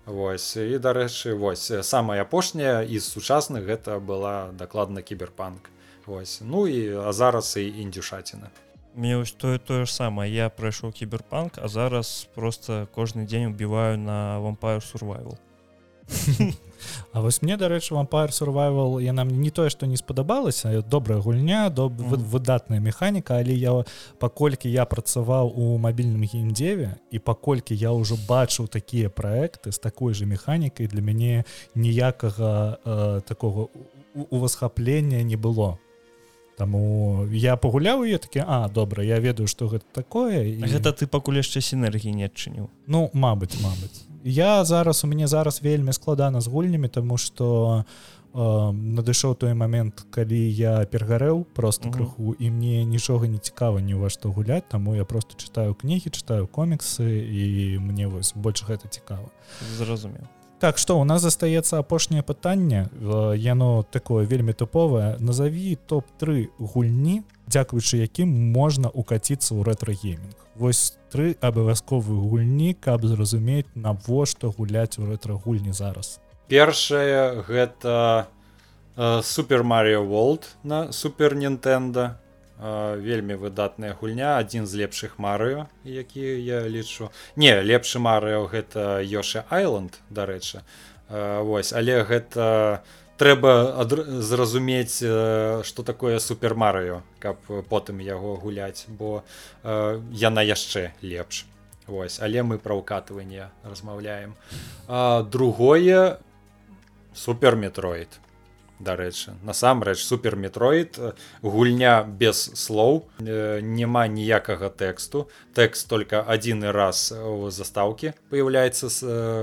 Вось і дарэчы вось самая апошняя з сучасных гэта была дакладна кіберпанк. Вось ну і а зараз і індюшаціна. Мне ось тое тое ж самае. Я прайшоў кіберпанк а зараз просто кожны дзень убіваю на вампаю сурвайвал А вось мне дарэчы вампайр сурвайвал яна мне не тое што не спадабалася добрая гульня доб mm. выдатная механіка але я паколькі я працаваў у мабільным геймдзеве і паколькі я ўжо бачыў такія праекты з такой же механікай для мяне ніякага э, такого увасхаплення не было. Таму я пагуляў я такі А добра я ведаю што гэта такое і... гэта ты пакуль яшчэ сінергіі не адчыніў Ну Мабыць Мабыць я зараз у мяне зараз вельмі складана з гульнямі тому что э, надышоў той момент калі я пергарэў просто -huh. крыху і мне нічога не цікава ні ва што гуляць таму я просто читаю кнігі читаю коміксы і мне вось больш гэта цікава. Зразумеў. Так что у нас застаецца апошняе пытанне. Яно такое вельмі тыповае. Назови топ-3 гульні дзякуючы якім можна укаціцца ў рэтра-геймінг. Вось тры абавязковыя гульні каб зразумець навошта гуляць у рэтра-гульні зараз. Першае гэта супер Марио Волт на супер Нтэнда вельмі выдатная гульня адзін з лепшых марыо які я лічу. Не лепшы марыо гэта Йоша Айланд дарэчы. Вось але гэта не трэба зразумець что такое супермарыо каб потым яго гуляць бо э, яна яшчэ лепш. Вось але мы пра ўкатыванне размаўляем другое суперметроид дарэчы. Насамрэч суперметроид гульня без слоў няма ніякага тэксту. Тэкст только адзіны раз у застаўкі появляецца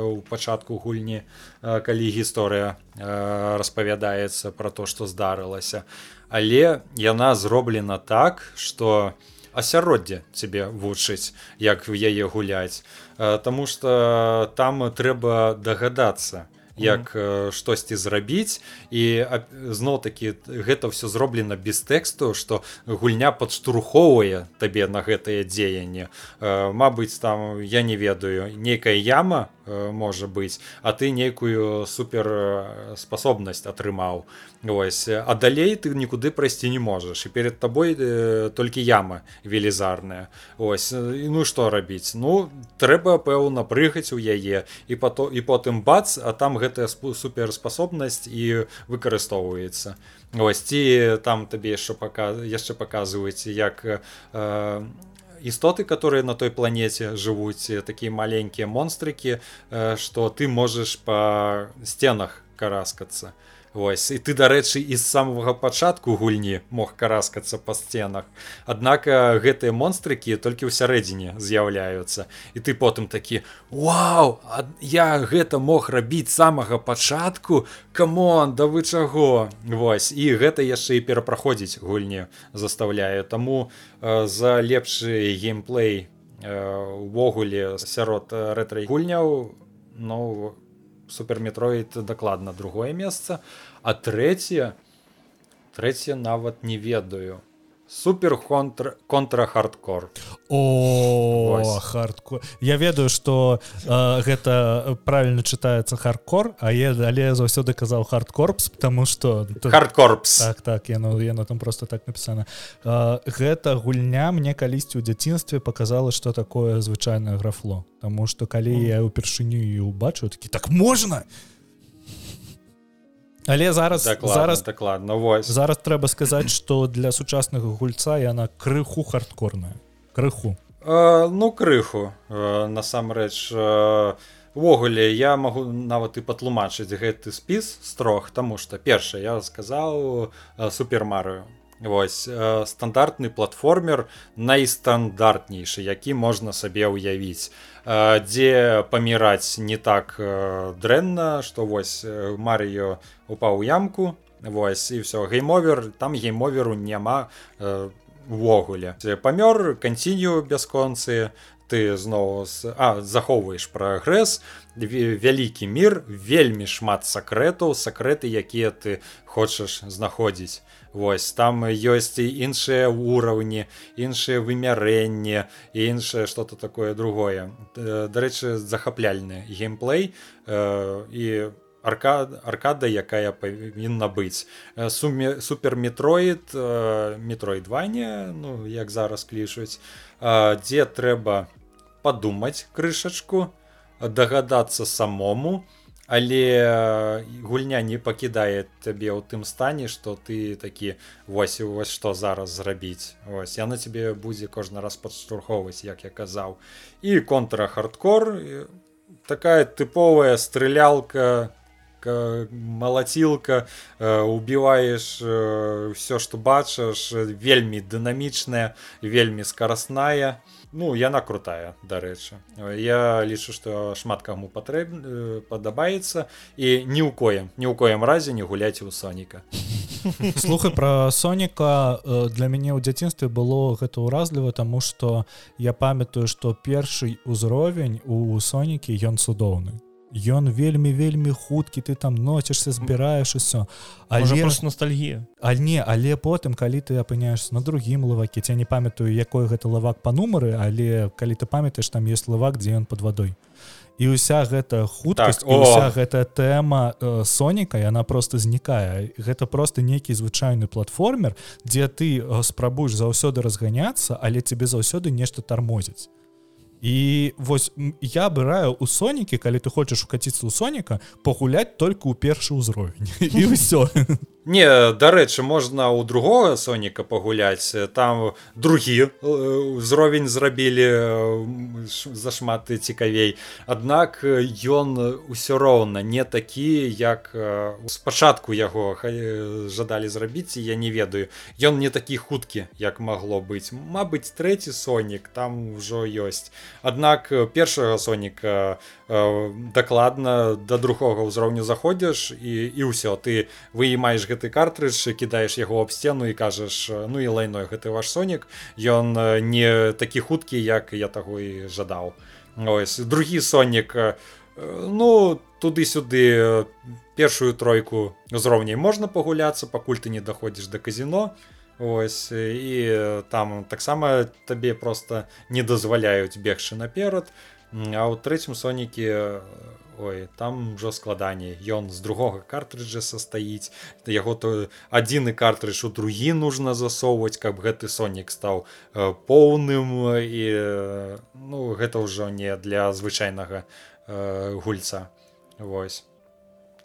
у пачатку гульні калі гісторыя распавядаецца про то что здарылася. Але яна зроблена так что асяроддзе цябе вучыць як в яе гуляць. Таму что там трэба дагадацца як mm. штосьці зрабіць. І зноў такі гэта все зроблена без тэксту что гульня падштурхоўвае табе на гэтае дзеянне. Мабыць там я не ведаю нейкая яма можа быць а ты нейкую супер спасобнасць атрымаў. Ось а далей ты нікуды прайсці не можаш. І перед табой э, толькі яма велізарная. Ось ну што рабіць? Ну трэба пэўна прыгаць у яе і пато і потым бац а там гэтая суперспасобнасць і выкарыстоўваецца. Ось ці там табе яшчэ пака яшчэ паказваюць як э, істоты которые на той планете жывуць такія маленькія монстрыкі что ты можаш по сценах караскацца Вось і ты дарэчы з самага пачатку гульні мог караскацца па сценах. Аднак гэтыя монстрыкі толькі ў сярэдзіне з'яўляюцца. І ты потым такі Вау я гэта мог рабіць самага пачатку? Камон да вы чаго? Вось і гэта яшчэ і перапраходзіць гульні заставляю таму э, за лепшы геймплей увогуле сярод рэтрай гульняў ну суперметроид дакладна другое месца. А трэцяе трэцяе нават не ведаю супер контр контра хардкор о хардкор. Я ведаю что э, гэта правильно читается хардкор а я але заўсёды казаў хардкорпс потому что хардкорпс. Так так яно яно там просто так написано. Э, гэта гульня мне калісьці ў дзяцінстве показала что такое звычайное графло. Тому что калі я упершыню і убачу такі так можна! я але зараз дакладна, зараз дакладна вось зараз трэба сказаць что для сучаснага гульца яна крыху хардкорная крыху э, ну крыху э, насамрэч увогуле э, я магу нават і патлумачыць гэты спіс строг тому что перша я сказаў э, супермарыю Вось э, стандартны платформер найстандартнейшы які можна сабе ўявіць. Э, дзе паміраць не так э, дрэнна што вось Марыё упаў ямку Вось і все геймовер там геймоверу няма э, увогуле. Памёр канцінію бясконцы ты зноў захоўваеш прагрэс вялікі мір вельмі шмат сакрэтаў сакрэты якія ты хочаш знаходзіць. Вось там ёсць і іншыя ўраўні іншыя вымярэнні і іншае что-то такое другое. Дарэчы захапляльны геймплей э, і аркад аркада якая павінна быць. Суме суперметроид метроидванне ну як зараз клішуць дзе трэба падумаць крышачку дагадацца самому. Але гульня не пакідае табе ў тым стане што ты такі вось вось што зараз зрабіць. Ось я на цябе будзе кожны раз падштурхоўваць як я казаў і контра хардкор такая тыповая стрылялка малацілка убіваеш все што бачыш вельмі дынамічная вельмі скарасная ну яна крутая дарэчы. Я лічу што шмат каму патрэб падабаецца. І ні ў коем ні ў коем разе не гуляць у соніка. Слухай про соніка для мяне ў дзяцінстве было гэта ўразліва тому что я памятаю што першы ўзровень у сонікі ён цудоўны ён вельмі вельмі хуткі ты там носішся збіраеш усё але просто ностальгія а не але потым калі ты апыняешься на другім лаваке я не памятаю якой гэта лавак па нумары але калі ты памятаеш там есть лавак дзе ён под вадой і уся гэта хуткасць так, уся гэтая тэма э, соніка яна просто знікае гэта просто нейкі звычайны платформер дзе ты э, спрабуеш заўсёды разганяцца але тебе заўсёды нешта тармозіць і вось я абыраю у сонікі калі ты хочаш укаціцца ў соніка пагуляць только ў першы ўзровень і ўсё не дарэчы можна у другого соніка пагуляць там другі ўзровень зрабілі зашмат цікавей. Аднак ён усё роўна не такі як спачатку яго жадалі зрабіць я не ведаю. Ён не такі хуткі як магло быць. Мабыць трэці сонік там ужо ёсць аднак першага соніка дакладна да другога ўзроўню заходзіш і і ўсё. Ты выймаеш гэты картрыдж кідаеш яго аб сцену і кажаш ну і лайной гэты ваш сонік ён не такі хуткі як я таго і жадаў. Ось другі сонік ну туды-сюды першую тройку узроўняй можна пагуляцца пакуль ты не даходзіш да казіно ось і там таксама табе просто не дазваляюць бегчы наперад а ў трэцім сонікі ой там ужо складаней ён з другога картрыджа састаіць яго то адзіны картрыдж у другі нужно засоўваць каб гэты сонік стаў э, поўным і э, ну гэта ўжо не для звычайнага э, гульца. Вось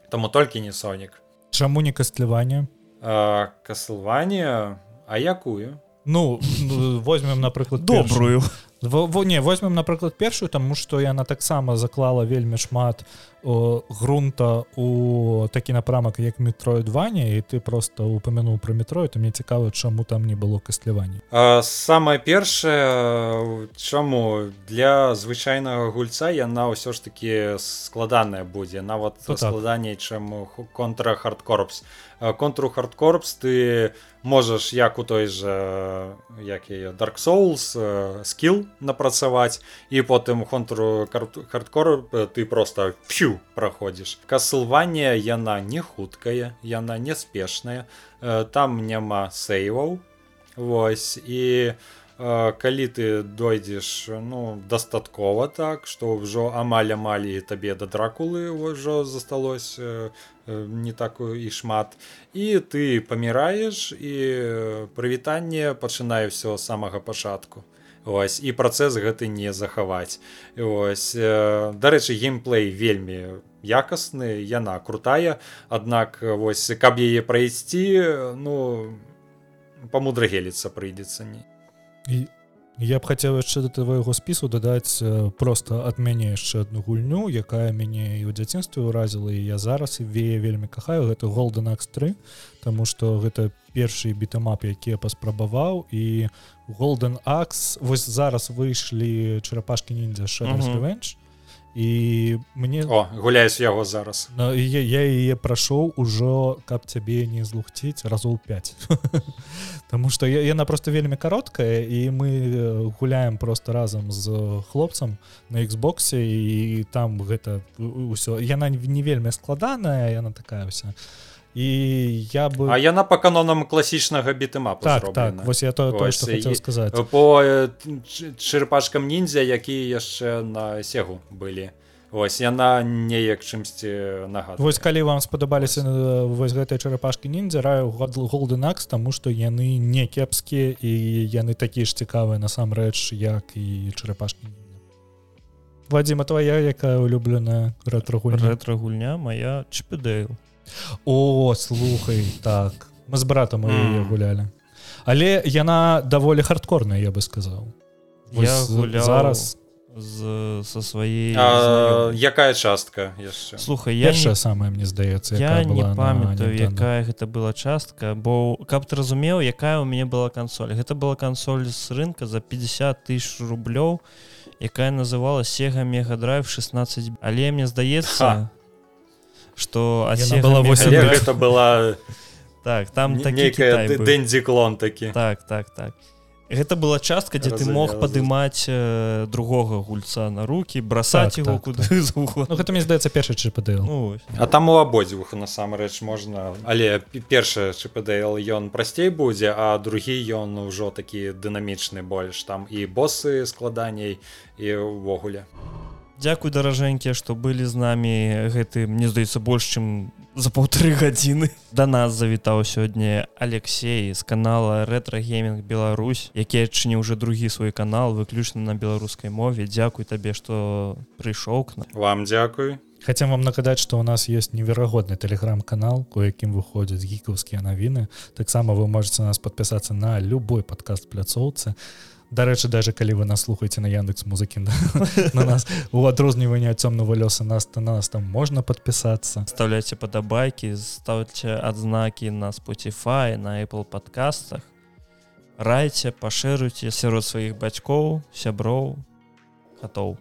таму толькі не сонік Чаму не кастліванне каслванне а якую? Ну, ну возьмем напрыклад добрую. во не возьмем напрыклад першую тому что яна таксама заклала вельмі шмат о, грунта у такі напрамак як метроідванне і ты просто упомянул про метро это мне цікава чаму там не было кастлявання самое першае чаму для звычайнага гульца яна ўсё ж таки складаная будзе нават ну, складаней чым контра хардкорпс контру хардкорпс ты можаш як у той же як dark souls скилл напрацаваць і потым контуру хардкор ты просто п'ю праходзіш касылванне яна не хуткая яна неспешная там няма сейваў. Вось і калі ты дойдзеш ну дастаткова так што ўжо амаль амалі табе да дракулы ўжо засталось не такую і шмат. І ты паміраеш і прывітанне пачынае ўсё самага пачатку ось і працэс гэты не захаваць. Ось дарэчы геймплей вельмі якасны яна крутая. Аднак вось каб яе прайсці ну памудрагеліцца прыйдзецца не і я б хацеў яшчэ да твайго спісу дадаць просто ад мяне яшчэ одну гульню якая мяне і ў дзяцінстве ўразіла і я зараз і вее вельмі кахаю гэта голден X3 Таму что гэта першы бітамап які я паспрабаваў і голден Акс вось зараз выйшлі чарапашкі ніндзя Ревенж і мне О гуляеш яго зараз. Ну, я, я яе прайшоў ужо каб цябе не злухціць разоў 5 Таму што я, яна просто вельмі кароткая і мы гуляем просто разам з хлопцам на Xбосе і там гэта ўсё яна не вельмі складаная яна такая ўся і я бы А яна по канонам класічнага бітымапа так так вось я то, то Вось, што хацеў і- сказаць по чырпашкам ніндзя якія яшчэ на сегу былі. Вось яна неяк чымсьці нагадвае. Вось калі вам спадабаліся э, вось гэтыя чарапашкі ніндзя раю голденакс таму што яны не кепскія і яны такія ж цікавыя насамрэч як і чарапашкі Вадзіма твоя якая улюбленая рэтрагульня рэтра-гульня моя чпедейл О слухай так. Мы з братам яе Мм. гулялі але яна даволі хардкорная я бы сказаў Вось я з- гуляў зараз. з со сваей А, якая частка? Яшчэ слухай я першая не, самая мне здаецца я якая не памятаю якая гэта была частка бо каб ты разумеў якая у мяне была кансоль гэта была кансоль з рынка за 50 тысяч рублёў якая называла Sega мегадрайв 16 але мне здаецца Sega была Mega 8 Але Drive- гэта была так там нейкая дэндзіклон такі так так так. Гэта была частка дзе ты мог падымаць э, другога гульца на руки бросать Так, его так, куды Ну заўгодна гэта мне здаецца першы чпДл Ну. А там у абодвух насамрэч можна але першы чпдл ён прасцей будзе а другі ён ўжо такі дынамічны больш там і босы складаней і ўвогуле Дзякуй даражэнькія што былі з намі. Гэты мне здаецца больш чым за паўтары гадзіны. Да нас завітаў сёння Алексей з канала рэтрагеймінг Беларусь які адчыніў уже другі свой канал выключна на беларускай мове. Дзякуй табе што прыйшоў к нам. Вам дзякуй. Хацем вам нагадаць, што ў нас ёсць неверагодны тэлеграм-канал, у якім выходзяць гікаўскія навіны. Таксама вы можете нас падпісацца на любой падкаст пляцоўцы. Дарэчы, даже калі вы нас слухаеце на Яндекс музыкі на нас у адрозніванне ад цёмнага лёса нас то на нас там можна падпісацца. ставляйте падабайкі ставце адзнакі на Spotify на Apple подкастах райце пашыруйце сярод сваіх бацькоў сяброў гатоў